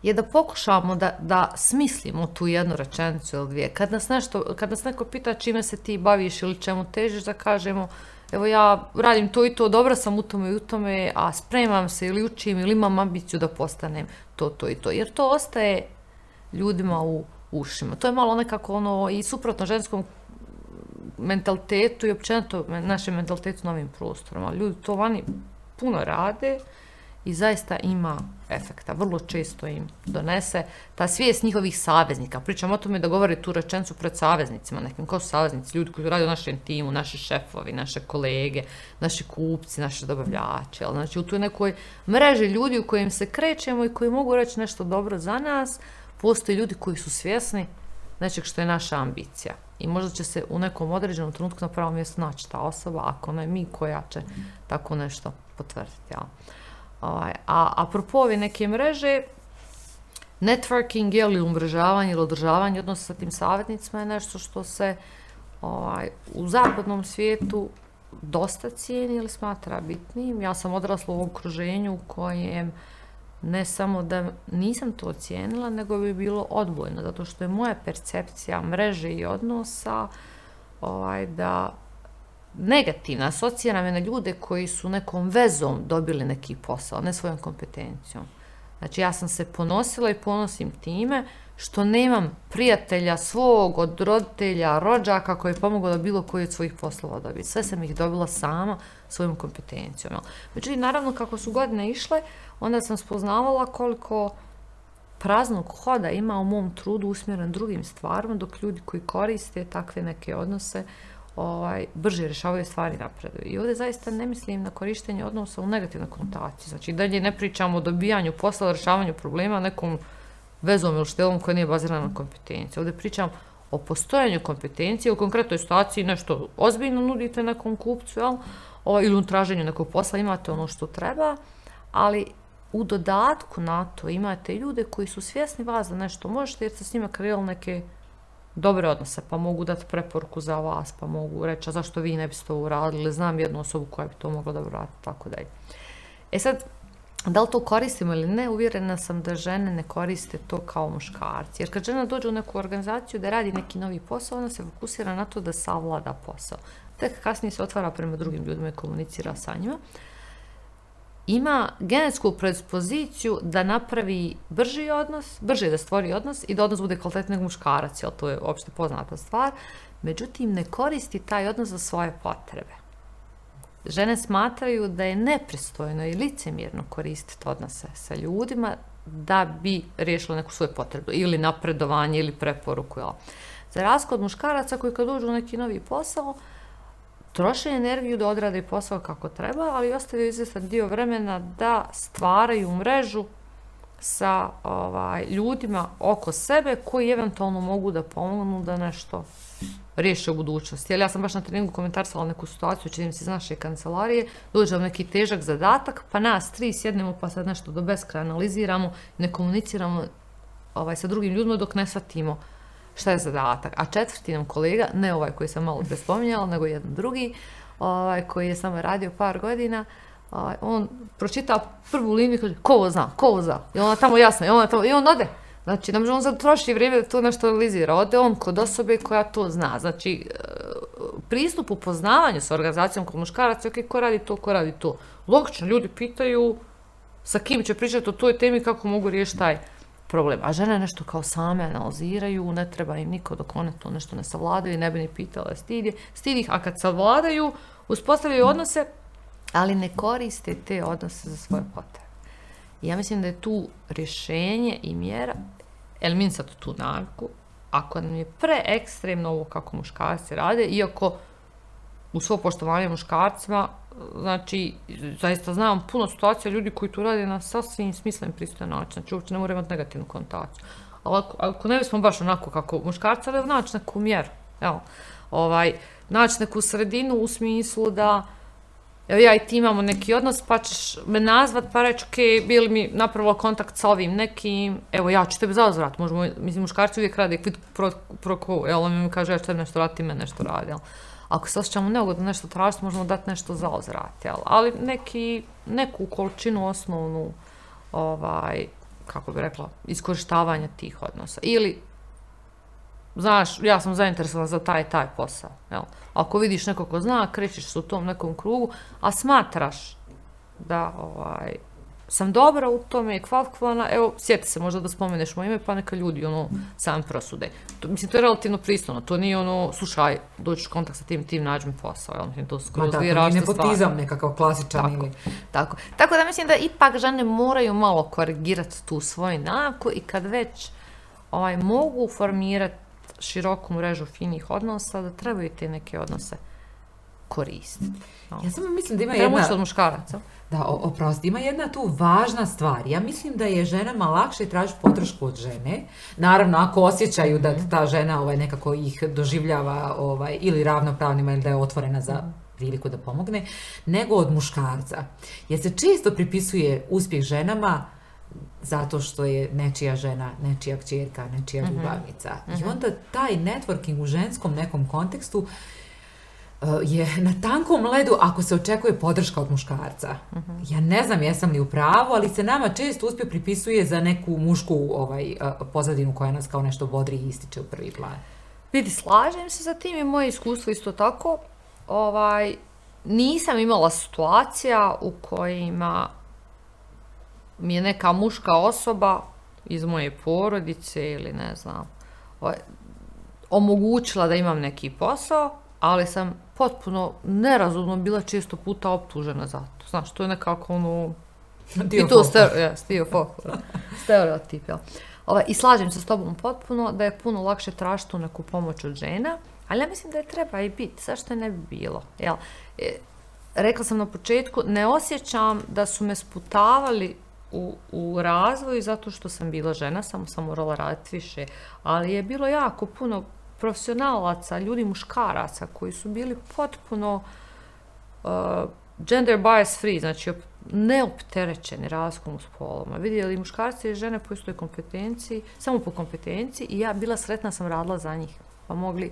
je da pokušamo da, da smislimo tu jednu rečenicu ili dvije. Kad nas, nešto, kad nas neko pita čime se ti baviš ili čemu težiš, da kažemo, evo ja radim to i to, dobra sam u tome i u tome, a spremam se ili učim ili imam ambiciju da postanem to, to i to. Jer to ostaje ljudima u ušima. To je malo nekako ono i suprotno ženskom mentalitetu i općenito našem mentalitetu na ovim prostorima. Ljudi to vani puno rade, i zaista ima efekta. Vrlo često im donese ta svijest njihovih saveznika. Pričam o tome da govore tu rečencu pred saveznicima, nekim ko su saveznici, ljudi koji radi u našem timu, naši šefovi, naše kolege, naši kupci, naše dobavljače. Znači, u toj nekoj mreži ljudi u kojim se krećemo i koji mogu reći nešto dobro za nas, postoje ljudi koji su svjesni nečeg što je naša ambicija. I možda će se u nekom određenom trenutku na pravom mjestu naći ta osoba, ako ne mi koja će tako nešto potvrditi. Ali. Ovaj, a apropo ove neke mreže, networking ili umrežavanje ili održavanje odnosa sa tim savjetnicima je nešto što se ovaj, u zapadnom svijetu dosta cijeni ili smatra bitnim. Ja sam odrasla u okruženju u kojem ne samo da nisam to cijenila, nego bi bilo odbojno, zato što je moja percepcija mreže i odnosa ovaj, da negativna, asocijera me na ljude koji su nekom vezom dobili neki posao, ne svojom kompetencijom. Znači, ja sam se ponosila i ponosim time što nemam prijatelja svog od roditelja, rođaka koji je pomogao da bilo koji od svojih poslova dobije. Sve sam ih dobila sama svojom kompetencijom. Međutim, naravno, kako su godine išle, onda sam spoznavala koliko praznog hoda ima u mom trudu usmjeren drugim stvarima, dok ljudi koji koriste takve neke odnose uh, ovaj, brže rješavaju stvari napred. I ovdje zaista ne mislim na korištenje odnosa u negativnoj konotaciji. Znači, dalje ne pričamo o dobijanju posla, rješavanju problema nekom vezom ili štelom koja nije bazirana na kompetenciji. Ovdje pričam o postojanju kompetencije, u konkretnoj situaciji nešto ozbiljno nudite nekom kupcu, jel? Ovaj, ili u traženju nekog posla imate ono što treba, ali u dodatku na to imate ljude koji su svjesni vas da nešto možete jer ste s njima kreirali neke dobre odnose, pa mogu dati preporku za vas, pa mogu reći, a zašto vi ne biste ovo uradili, znam jednu osobu koja bi to mogla da uradite, tako dalje. E sad, da li to koristimo ili ne, uvjerena sam da žene ne koriste to kao muškarci. Jer kad žena dođe u neku organizaciju da radi neki novi posao, ona se fokusira na to da savlada posao. Tek kasnije se otvara prema drugim ljudima i komunicira sa njima. Uh, ima genetsku predispoziciju da napravi brži odnos, brže da stvori odnos i da odnos bude kvalitetnog muškarac, jel to je opšte poznata stvar, međutim ne koristi taj odnos za svoje potrebe. Žene smatraju da je nepristojno i licemjerno koristiti odnose sa ljudima da bi riješilo neku svoju potrebu ili napredovanje ili preporuku. Jel. Za raskod muškaraca koji kad uđu u neki novi posao, uh, troše energiju da odrade posao kako treba, ali ostavljaju izvestan dio vremena da stvaraju mrežu sa ovaj, ljudima oko sebe koji eventualno mogu da pomognu da nešto riješe u budućnosti. Jel, ja sam baš na treningu komentarsala neku situaciju, čini mi se iz naše kancelarije, dođe neki težak zadatak, pa nas tri sjednemo pa sad nešto do beskra analiziramo, ne komuniciramo ovaj, sa drugim ljudima dok ne shvatimo uh, šta je zadatak. A četvrti nam kolega, ne ovaj koji sam malo prespominjala, nego jedan drugi, ovaj, koji je samo radio par godina, ovaj, on pročita prvu liniju i kaže, ko ovo zna, ko ovo zna, i ona tamo jasna, i ona tamo, i on ode. Znači, ne može on sad troši vrijeme da to nešto analizira. Ode on kod osobe koja to zna. Znači, e, pristup u poznavanju sa organizacijom kod muškaraca, ok, ko radi to, ko radi to. Logično, ljudi pitaju, sa kim će pričati o toj temi, kako mogu riješiti taj problem. A žene nešto kao same analiziraju, ne treba im niko dok one to nešto ne savladaju, ne bi ni pitala stidi, stidi ih, a kad savladaju, uspostavljaju odnose, ali ne koriste te odnose za svoje potrebe. Ja mislim da je tu rješenje i mjera, el min sad tu narku, ako nam je pre ekstremno ovo kako muškarci rade, iako u svo poštovanje muškarcima, znači, zaista znam puno situacija ljudi koji tu rade na sasvim smislen pristojan način, znači uopće ne moramo imati negativnu konotaciju. Ali ako, ako ne bismo baš onako kako muškarca, ali znači neku mjeru, jel? Ovaj, znači neku sredinu u smislu da evo ja i ti imamo neki odnos, pa ćeš me nazvat, pa reći, ok, bili mi napravo kontakt sa ovim nekim, evo ja ću tebe zauzvrat, možemo, mislim, muškarci uvijek rade kvit pro, pro, pro, jel, on mi kaže, ja ću tebe nešto raditi, ti me nešto radi, jel? ako se osjećamo neugodno nešto tražiti, možemo dati nešto za uzrat, jel? Ali neki, neku količinu osnovnu, ovaj, kako bi rekla, iskoristavanja tih odnosa. Ili, znaš, ja sam zainteresovan za taj taj posao, jel? Ako vidiš nekog ko zna, krećeš se u tom nekom krugu, a smatraš da, ovaj, sam dobra u tome, kvalifikovana, evo, sjeti se možda da spomeneš moje ime, pa neka ljudi, ono, sam prosude. To, mislim, to je relativno pristano, to nije ono, slušaj, dođeš u kontakt sa tim, tim nađem posao, jel, mislim, to
skoro Ma, dvije različite stvari. Ma tako, nepotizam nekakav klasičan tako, ili...
Tako, tako da mislim da ipak žene moraju malo korigirati tu svoju naku i kad već ovaj, mogu formirati široku mrežu finih odnosa, da trebaju te neke odnose koristiti.
No. Ja samo mislim da ima
Trebamo jedna... Trebamo učiti od muškaraca.
Da, oprosti, ima jedna tu važna stvar. Ja mislim da je ženama lakše tražiti podršku od žene. Naravno, ako osjećaju da mhm. ta žena ovaj, nekako ih doživljava ovaj, ili ravnopravnima ili da je otvorena za mhm. priliku da pomogne, nego od muškarca. Jer se često pripisuje uspjeh ženama zato što je nečija žena, nečija kćerka, nečija mhm. ljubavnica. Uh -huh. I onda taj networking u ženskom nekom kontekstu uh, Eh, je na tankom ledu ako se očekuje podrška od muškarca. Uh mhm. -huh. Ja ne znam jesam li u pravu, ali se nama često uspje pripisuje za neku mušku ovaj, eh, pozadinu koja nas kao nešto bodri i ističe u prvi plan. Vidi,
slažem se za tim i moje iskustvo isto tako. Ovaj, nisam imala situacija u kojima mi je neka muška osoba iz moje porodice ili ne znam, ovaj, omogućila da imam neki posao, ali sam potpuno nerazumno bila često puta optužena za to. Znaš, to je nekako ono...
Dio I to stereo,
yes, stereotip, jel? Ova, I slažem se s tobom potpuno da je puno lakše tražiti neku pomoć od žena, ali ja mislim da je treba i biti, zašto je ne bi bilo, jel? E, rekla sam na početku, ne osjećam da su me sputavali u, u razvoju zato što sam bila žena, samo sam morala raditi više, ali je bilo jako puno profesionalaca, ljudi muškaraca koji su bili potpuno uh, gender bias free, znači neopterećeni razlikom s poloma. Vidjeli muškarci i žene po istoj kompetenciji, samo po kompetenciji i ja bila sretna sam radila za njih. Pa mogli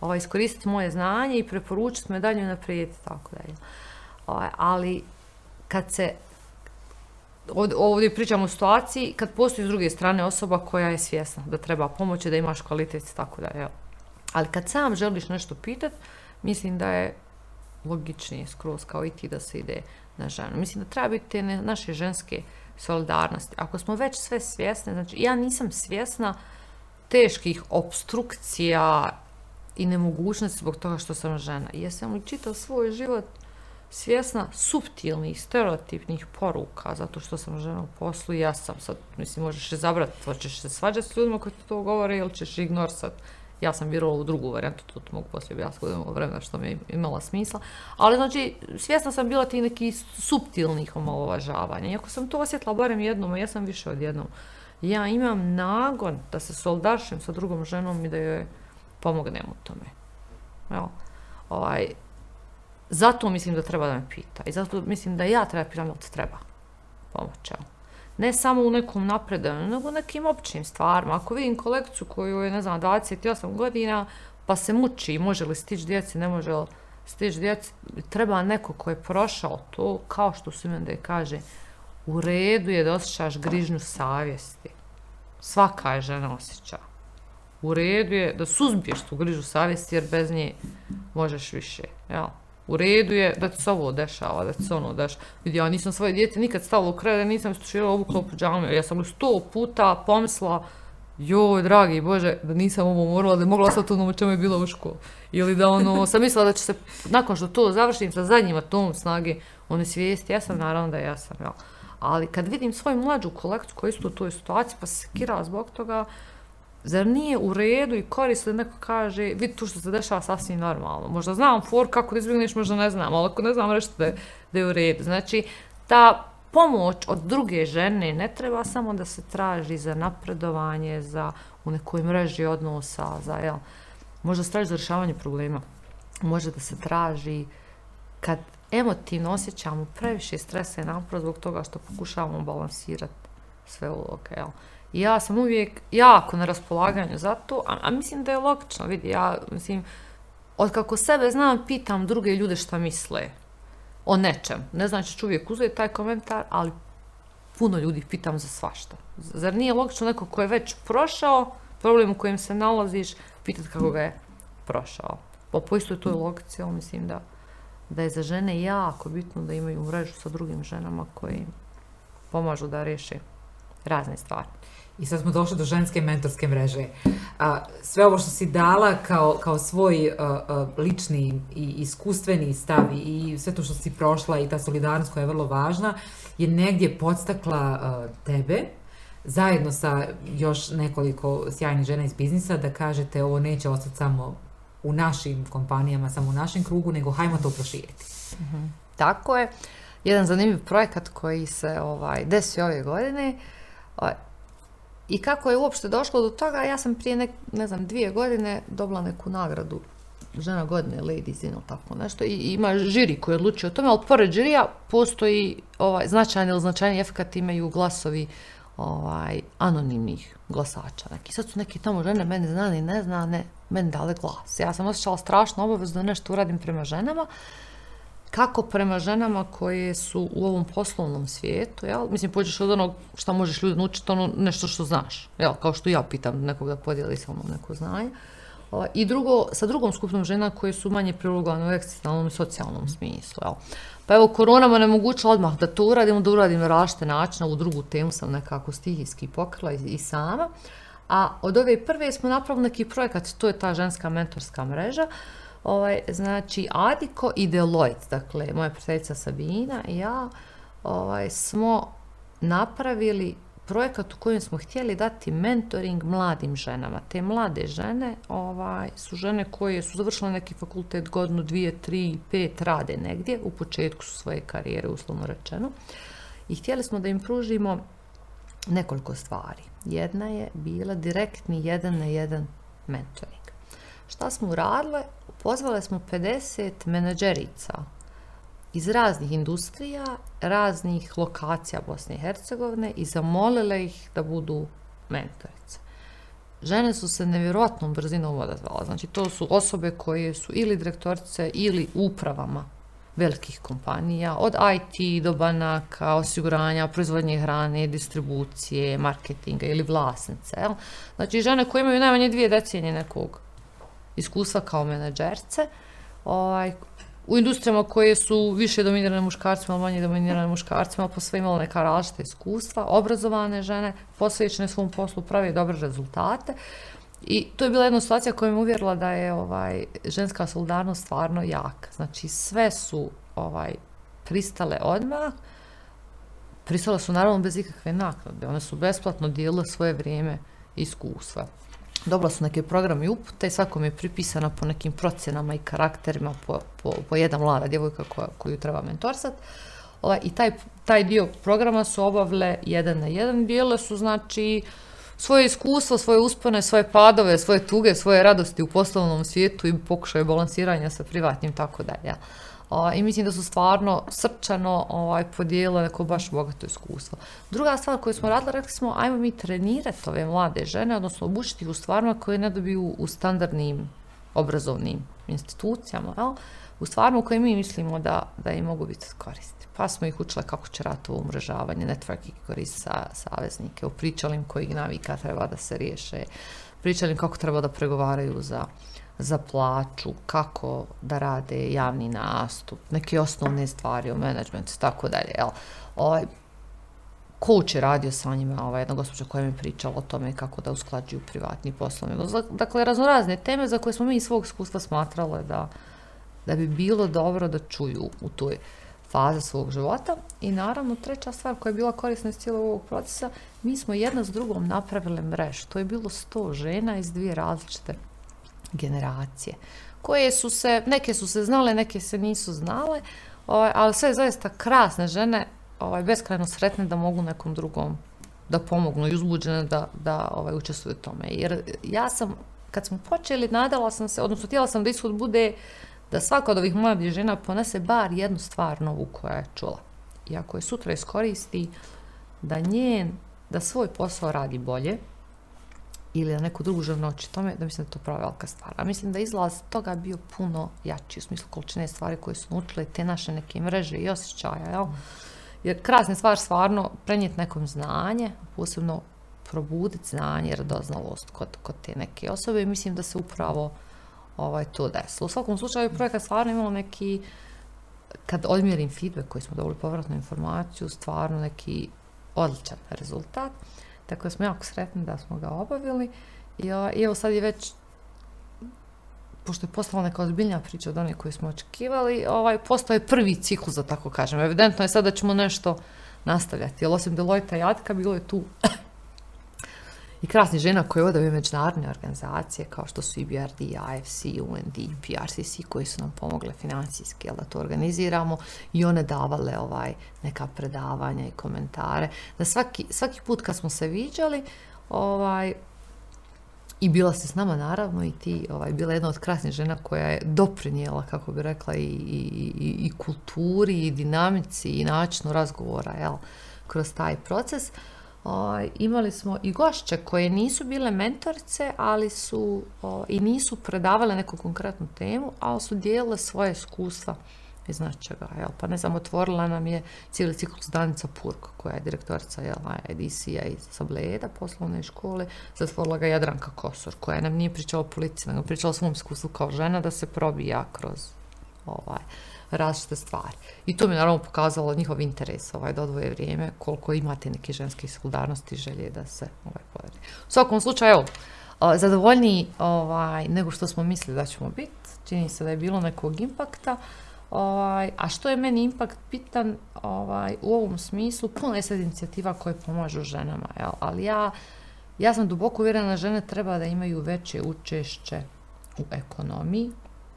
ovaj, iskoristiti moje znanje i preporučiti me dalje naprijed i tako dalje. Ovaj, ali kad se ovdje pričamo o situaciji kad postoji s druge strane osoba koja je svjesna da treba pomoći, da imaš kvalitet i tako da, jel? Ali kad sam želiš nešto pitat, mislim da je logičnije skroz kao i ti da se ide na ženu. Mislim da treba biti te ne, naše ženske solidarnosti. Ako smo već sve svjesne, znači ja nisam svjesna teških obstrukcija i nemogućnosti zbog toga što sam žena. Ja sam li čitao svoj život svjesna subtilnih, stereotipnih poruka, zato što sam žena u poslu i ja sam sad, mislim, možeš se zabrati, hoćeš se svađati s ljudima koji ti to govore ili ćeš ignor sad. Ja sam birala u drugu varijantu, to mogu poslije objasniti, gledamo vremena što mi je imala smisla. Ali znači, svjesna sam bila ti neki subtilnih omalovažavanja. Iako sam to osjetila barem jednom, a ja sam više od jednom. Ja imam nagon da se soldašim sa drugom ženom i da joj pomognem u tome. Evo, ovaj, Zato mislim da treba da me pita. I zato mislim da ja treba pitam da li treba pomoć. Ne samo u nekom napredanju, nego u nekim općim stvarima. Ako vidim kolekciju koju je, ne znam, 28 godina, pa se muči, može li stići djeci, ne može li stići djeci, treba neko ko je prošao to, kao što su imam da je kaže, u redu je da osjećaš grižnju savjesti. Svaka je žena osjeća. U redu je da suzbiješ tu grižu savjesti, jer bez nje možeš više. Jel? Ja u redu je da ti se ovo dešava, da ti se ono dešava. Vidi, ja nisam svoje djece nikad stavila u kraju, nisam istuširala ovu klopu džamiju. Ja sam sto puta pomisla, joj, dragi Bože, da nisam ovo morala, da je mogla sad ono čemu je bilo u školu. Ili da ono, sam mislila da će se, nakon što to završim sa zadnjima tom snage, one svijesti, ja sam naravno da ja sam, jel? Ali kad vidim svoju mlađu kolekciju koja isto u toj situaciji, pa se kira zbog toga, uh, Zar nije u redu i korisno da neko kaže, vidi tu što se dešava sasvim normalno. Možda znam for kako da izbjegneš, možda ne znam, ali ako ne znam reći da, da je u redu. Znači, ta pomoć od druge žene ne treba samo da se traži za napredovanje, za u nekoj mreži odnosa, za, jel, možda se traži za rješavanje problema. Možda da se traži kad emotivno osjećamo previše stresa i napravo zbog toga što pokušavamo balansirati sve uloge. Jel ja sam uvijek jako na raspolaganju za to, a, a mislim da je logično, vidi, ja mislim, od kako sebe znam, pitam druge ljude šta misle o nečem. Ne znači ću uvijek uzeti taj komentar, ali puno ljudi pitam za svašta. Zar nije logično neko ko je već prošao problem u kojem se nalaziš, pitati kako ga je prošao. Po poistoj toj logici, ali mislim da, da je za žene jako bitno da imaju mrežu sa drugim ženama koji pomažu da reše razne stvari. Uh,
I sad smo došli do ženske mentorske mreže. A, sve ovo što si dala kao, kao svoj a, a, lični i iskustveni stav i sve to što si prošla i ta solidarnost koja je vrlo važna, je negdje podstakla a, tebe zajedno sa još nekoliko sjajnih žena iz biznisa da kažete ovo neće ostati samo u našim kompanijama, samo u našem krugu, nego hajmo to proširiti. Mm
-hmm. Tako je. Jedan zanimljiv projekat koji se ovaj desio ove godine, ovaj, I kako je uopšte došlo do toga, ja sam prije nek, ne znam, dvije godine dobila neku nagradu žena godine, ladies in, ili tako nešto, i ima žiri koji odlučuje o tome, ali pored žirija postoji ovaj, značajan ili značajan efekt imaju glasovi ovaj, anonimnih glasača. Neki. Sad su neke tamo žene, mene znane i ne znane, meni dale glas. Ja sam osjećala strašno obavez da nešto uradim prema ženama, kako prema ženama koje su u ovom poslovnom svijetu, jel? Mislim, pođeš od onog šta možeš ljudi naučiti, ono nešto što znaš, jel? Kao što ja pitam nekog da podijeli sa mnom neko znanje. I drugo, sa drugom skupnom žena koje su manje prilugovane u eksistalnom i socijalnom smislu, jel? Pa evo, korona me nemoguća odmah da to uradim, da uradim rašte načine, u drugu temu sam nekako stihijski pokrila i, i sama. A od ove prve smo napravili neki projekat, to je ta ženska mentorska mreža. Uh, ovaj, znači Adiko i Deloitte, dakle moja prijateljica Sabina i ja, ovaj, smo napravili projekat u kojem smo htjeli dati mentoring mladim ženama. Te mlade žene ovaj, su žene koje su završile neki fakultet godinu, dvije, tri, pet, rade negdje u početku su svoje karijere, uslovno rečeno. I htjeli smo da im pružimo nekoliko stvari. Jedna je bila direktni jedan na jedan mentoring. Šta smo uradile? pozvale smo 50 menadžerica iz raznih industrija, raznih lokacija Bosne i Hercegovine i zamolile ih da budu mentorice. Žene su se nevjerojatnom brzinom odazvala. Znači, to su osobe koje su ili direktorice ili upravama velikih kompanija, od IT do banaka, osiguranja, proizvodnje hrane, distribucije, marketinga ili vlasnice. Jel? Znači, žene koje imaju najmanje dvije decenije nekog iskustva kao menadžerce ovaj, u industrijama koje su više dominirane muškarcima, manje dominirane muškarcima, ali posve imala neka različita iskustva, obrazovane žene, posvećene svom poslu, prave dobre rezultate. I to je bila jedna situacija koja mi uvjerila da je ovaj ženska solidarnost stvarno jaka. Znači sve su ovaj pristale odmah, pristale su naravno bez ikakve naknade, one su besplatno dijelile svoje vrijeme i iskustva dobila sam neke programe i upute i svako mi je pripisana po nekim procjenama i karakterima po, po, po jedna mlada djevojka koja, koju treba mentorsat. Ovaj, I taj, taj dio programa su obavle jedan na jedan. Bijele su znači svoje iskustvo, svoje uspone, svoje padove, svoje tuge, svoje radosti u poslovnom svijetu i pokušaju balansiranja sa privatnim, tako dalje. Ja a, i mislim da su stvarno srčano ovaj, podijelile neko baš bogato iskustvo. Druga stvar koju smo radili, rekli smo, ajmo mi trenirati ove mlade žene, odnosno obučiti ih u stvarima koje ne dobiju u standardnim obrazovnim institucijama, jel? u stvarima u kojima mi mislimo da, da im mogu biti koristi. Pa smo ih učile kako će rati ovo umrežavanje, networking koristi sa, saveznike, upričali im kojih navika treba da se riješe, pričali im kako treba da pregovaraju za za plaću, kako da rade javni nastup, neke osnovne stvari u menadžmentu, tako dalje, jel? Ovaj, koč je radio sa njima, ova jedna gospođa koja mi je pričala o tome kako da usklađuju privatni poslom. Dakle, raznorazne teme za koje smo mi iz svog iskustva smatrale da, da bi bilo dobro da čuju u toj faze svog života. I naravno, treća stvar koja je bila korisna iz cijelog ovog procesa, mi smo jedna s drugom napravile mrež. To je bilo 100 žena iz dvije različite generacije koje su se, neke su se znale, neke se nisu znale, ovaj, ali sve zaista krasne žene, ovaj, beskrajno sretne da mogu nekom drugom da pomognu i uzbuđene da, da ovaj, učestvuju u tome. Jer ja sam, kad smo počeli, nadala sam se, odnosno htjela sam da ishod bude da svaka od ovih mladih žena ponese bar jednu stvar novu koja je čula. I ako je sutra iskoristi da njen, da svoj posao radi bolje, ili na neku drugu žavnoću tome, da mislim da to prava velika stvar. A mislim da izlaz toga bio puno jači u smislu količine stvari koje su naučile te naše neke mreže i osjećaja. Jel? Jer krasna stvar stvarno prenijeti nekom znanje, posebno probuditi znanje, radoznalost kod, kod te neke osobe i mislim da se upravo ovaj, to desilo. U svakom slučaju ovaj projekat stvarno imalo neki kad odmjerim feedback koji smo dobili povratnu informaciju, stvarno neki odličan rezultat. Uh, Tako da smo jako sretni da smo ga obavili. I, o, i evo sad je već, pošto je postala neka ozbiljna priča od onih koji smo očekivali, ovaj, postao je prvi ciklus, da tako kažem. Evidentno je sad da ćemo nešto nastavljati. Jer osim Deloitte i Atka bilo je tu i krasni žena koje vode ove međunarodne organizacije kao što su IBRD, IFC, UND, PRCC koji su nam pomogle financijski jel, da to organiziramo i one davale ovaj neka predavanja i komentare. Da svaki, svaki put kad smo se viđali, ovaj, I bila si s nama naravno i ti, ovaj, bila jedna od krasnih žena koja je doprinijela, kako bi rekla, i, i, i kulturi, i dinamici, i načinu razgovora, jel, kroz taj proces. Uh, o, imali smo i gošće koje nisu bile mentorice, ali su o, i nisu predavale neku konkretnu temu, ali su dijelile svoje iskustva iz načega. Jel? Pa ne znam, otvorila nam je cijeli ciklus Danica Purk, koja je direktorica jel, IDC-a iz Sableda poslovne škole, zatvorila ga Jadranka Kosor, koja nam nije pričala o policiji, nego pričala o svom iskustvu kao žena da se probija kroz ovaj, uh, različite stvari. I to mi je naravno pokazalo njihov interes ovaj, da odvoje vrijeme, koliko imate neke ženske solidarnosti i želje da se ovaj, podari. U svakom slučaju, evo, zadovoljni ovaj, nego što smo mislili da ćemo biti. Čini se da je bilo nekog impakta. Ovaj, a što je meni impakt pitan ovaj, u ovom smislu? Puno je sad inicijativa koje pomažu ženama, jel? ali ja, ja sam duboko uvjerena da žene treba da imaju veće učešće u ekonomiji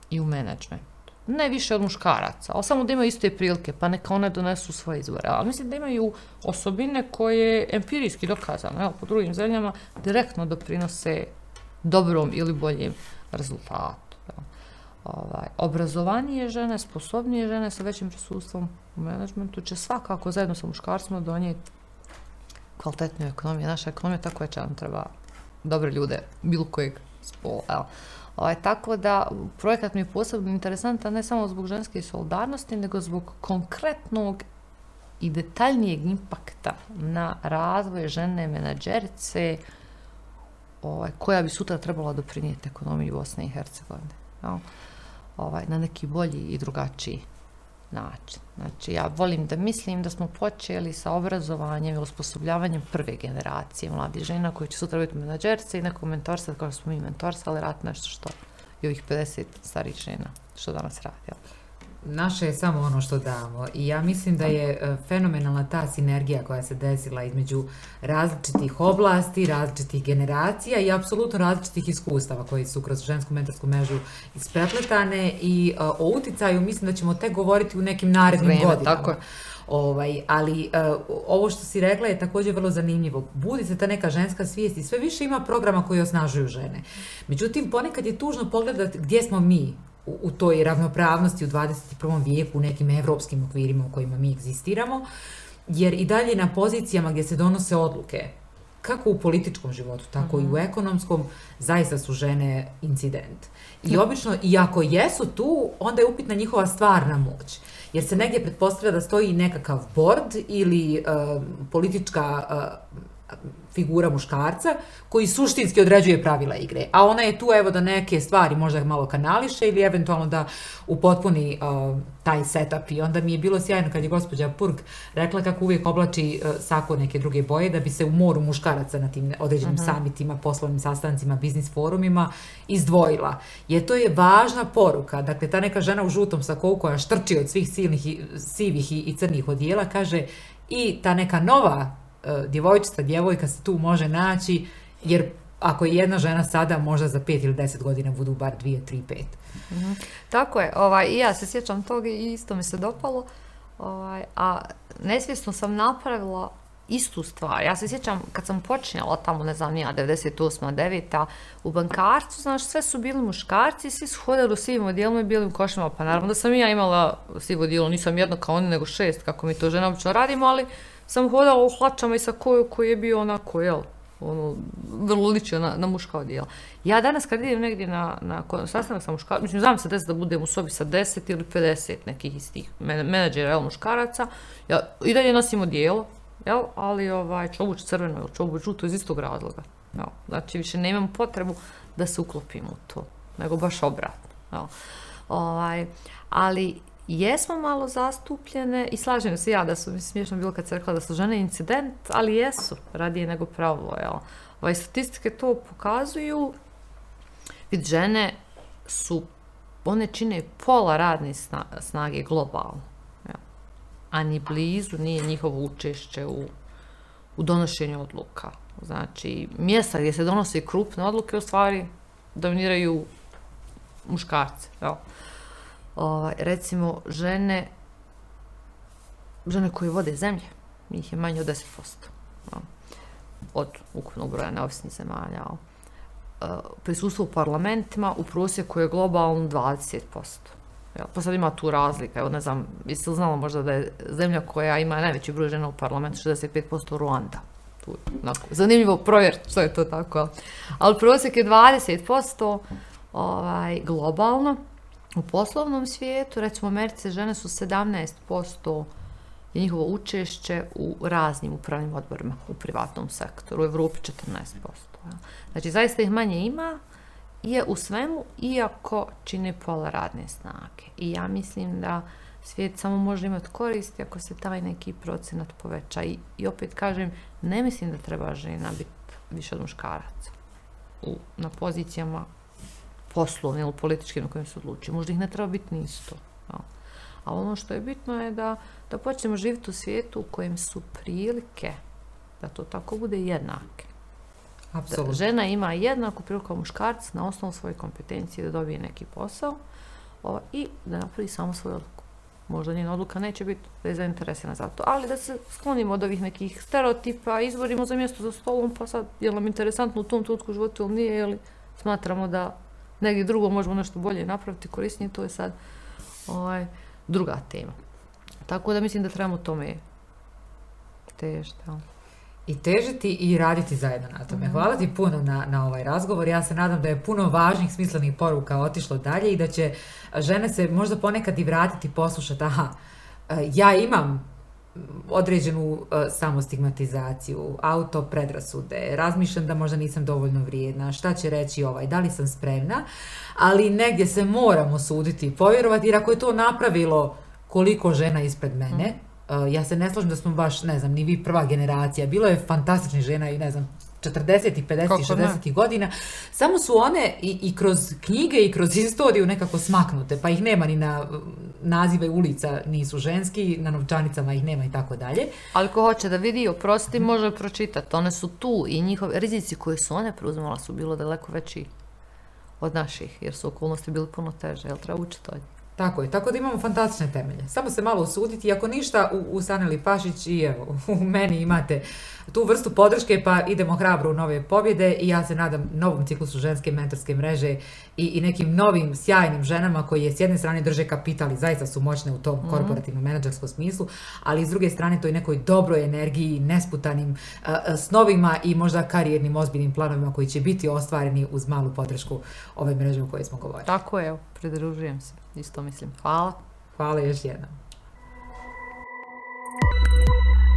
i u menadžmentu ne više od muškaraca, ali samo da imaju iste prilike, pa neka one donesu svoje izvore. Ali mislim da imaju osobine koje je empirijski dokazano, evo, po drugim zemljama, direktno doprinose dobrom ili boljim rezultatu. Ovaj, obrazovanije žene, sposobnije žene sa većim prisustvom u menadžmentu će svakako zajedno sa muškarcima donijeti kvalitetnu ekonomiju. Naša ekonomija tako je čan treba dobre ljude, bilo kojeg spola. Evo. Ovaj, tako da projekat mi je posebno interesantan ne samo zbog ženske solidarnosti, nego zbog konkretnog i detaljnijeg impakta na razvoj žene menadžerice ovaj, koja bi sutra trebala doprinijeti ekonomiju Bosne i Hercegovine. Ovaj, na neki bolji i drugačiji način. Znači, ja volim da mislim da smo počeli sa obrazovanjem i osposobljavanjem prve generacije mladih žena koji će sutra biti menadžerce i neko mentorstva, kao smo mi mentorstva, ali rad nešto što i ovih 50 starih žena što danas radi. Ali.
Naše je samo ono što damo i ja mislim da je e, fenomenalna ta sinergija koja se desila između različitih oblasti, različitih generacija i apsolutno različitih iskustava koji su kroz žensku mentorsku mežu isprepletane i e, o uticaju mislim da ćemo te govoriti u nekim narednim Vreme, godinama. Tako. Ovaj, ali uh, ovo što si rekla je također vrlo zanimljivo. Budi se ta neka ženska svijest i sve više ima programa koji osnažuju žene. Međutim, ponekad je tužno pogledati gdje smo mi u toj ravnopravnosti u 21. vijeku u nekim evropskim okvirima u kojima mi egzistiramo, jer i dalje na pozicijama gdje se donose odluke, kako u političkom životu, tako mm -hmm. i u mhm. ekonomskom, zaista su žene incident. I obično, i ako jesu tu, onda je upitna njihova stvarna moć. Jer se negdje pretpostavlja da stoji nekakav bord ili uh, politička uh, figura muškarca koji suštinski određuje pravila igre. A ona je tu evo da neke stvari možda malo kanališe ili eventualno da upotpuni uh, taj setup. I onda mi je bilo sjajno kad je gospođa Purg rekla kako uvijek oblači uh, sako neke druge boje da bi se u moru muškaraca na tim određenim uh mhm. -huh. samitima, poslovnim sastancima, biznis forumima izdvojila. Jer to je važna poruka. Dakle, ta neka žena u žutom sakovu koja štrči od svih silnih i, sivih i, i crnih odijela kaže i ta neka nova E, djevojčica, djevojka se tu može naći, jer ako je jedna žena sada, možda za 5 ili 10 godina budu bar 2, 3, 5. Mm
-hmm. Tako je, ovaj, i ja se sjećam toga i isto mi se dopalo, ovaj, a nesvjesno sam napravila istu stvar. Ja se sjećam kad sam počinjala tamo, ne znam, nija, 98. 9. u bankarcu, znaš, sve su bili muškarci, svi su hodali u sivim odijelima i bilim košima, pa naravno da sam i ja imala sivo odijelo, nisam jedno kao oni, nego šest, kako mi to žena obično radimo, ali uh, sam hodala u hlačama i sa koju koji je bio onako, jel, ono, vrlo ličio na, na muška odijela. Ja danas kad idem negdje na, na sastanak sa muškarcima, mislim, znam se da budem u sobi sa 10 ili 50 nekih iz tih men menadžera, jel, muškaraca, ja i dalje nosim odijelo, jel, ali ovaj, čobuč crveno ili čobuč žuto iz istog razloga. Jel, znači, više ne imam potrebu da se uklopim u to, nego baš obratno. Jel. Ovaj, ali jesmo malo zastupljene i slažem se ja da su mi smiješno bilo kad se rekla da su žene incident, ali jesu, radije nego pravo, jel? Ovaj, statistike to pokazuju, vid žene su, one čine pola radne snage globalno, jel? a ni blizu nije njihovo učešće u, u donošenju odluka. Znači, mjesta gdje se donose krupne odluke, u stvari, dominiraju muškarce. Jel? ovaj, recimo žene žene koje vode zemlje njih je manje od 10% od ukupnog broja neovisnih zemalja e, prisustvo u parlamentima u prosjeku je globalno 20%. Jel? Pa sad ima tu razlika. Evo, ne znam, jeste li znala možda da je zemlja koja ima najveći broj žena u parlamentu 65% Ruanda. Tu, onako, zanimljivo provjer što je to tako. Ali prosjek je 20% ovaj, globalno. U poslovnom svijetu, recimo, Americe žene su 17% je njihovo učešće u raznim upravnim odborima u privatnom sektoru, u Evropi 14%. Znači, zaista ih manje ima, je u svemu, iako čine pola radne snage. I ja mislim da svijet samo može imati koristi ako se taj neki procenat poveća. I, i opet kažem, ne mislim da treba žena biti više od muškaraca u, na pozicijama poslovni ili politički na kojem se odlučuje. Možda ih ne treba biti nisto. Ja. A ono što je bitno je da, da počnemo živjeti u svijetu u kojem su prilike da to tako bude jednake. Apsolutno. žena ima jednaku priliku kao muškarac na osnovu svoje kompetencije da dobije neki posao o, i da napravi samo svoju odluku. Možda njena odluka neće biti da je zainteresena za to, ali da se sklonimo od ovih nekih stereotipa, izborimo za mjesto za stolom, pa sad je li nam interesantno u tom trutku životu ili nije, ili smatramo da negdje drugo možemo nešto bolje napraviti, korisnije, to je sad ovaj, druga tema. Tako da mislim da trebamo tome težiti.
I težiti i raditi zajedno na tome. Mhm. Hvala ti puno na, na ovaj razgovor. Ja se nadam da je puno važnih smislenih poruka otišlo dalje i da će žene se možda ponekad i vratiti poslušati, aha, e, ja imam određenu e, samostigmatizaciju, auto predrasude, razmišljam da možda nisam dovoljno vrijedna, šta će reći ovaj, da li sam spremna, ali negdje se moramo suditi i povjerovati, jer ako je to napravilo koliko žena ispred mene, mhm. e, ja se ne slažem da smo baš, ne znam, ni vi prva generacija, bilo je fantastični žena i ne znam, 40. i 50. 60. godina, samo su one i, i kroz knjige i kroz istoriju nekako smaknute, pa ih nema ni na nazive ulica nisu ženski, na novčanicama ih nema i tako dalje.
Ali ko hoće da vidi, oprosti, može pročitati. One su tu i njihove rizici koje su one preuzmala su bilo daleko veći od naših, jer su okolnosti bili puno teže, jel treba učiti to?
Tako je, tako da imamo fantastične temelje. Samo se malo usuditi, ako ništa u, u Saneli Pašić i evo, u meni imate tu vrstu podrške, pa idemo hrabro u nove pobjede i ja se nadam novom ciklusu ženske mentorske mreže i, i nekim novim sjajnim ženama koji je s jedne strane drže kapital i zaista su moćne u tom mhm. korporativnom mm. menadžerskom smislu, ali s druge strane to je nekoj dobroj energiji, nesputanim uh, snovima i možda karijernim ozbiljnim planovima koji će biti ostvareni uz malu podršku ove mreže o kojoj smo govorili.
Tako je, pridružujem se isto mislim. Hvala.
Hvala još jednom. thank you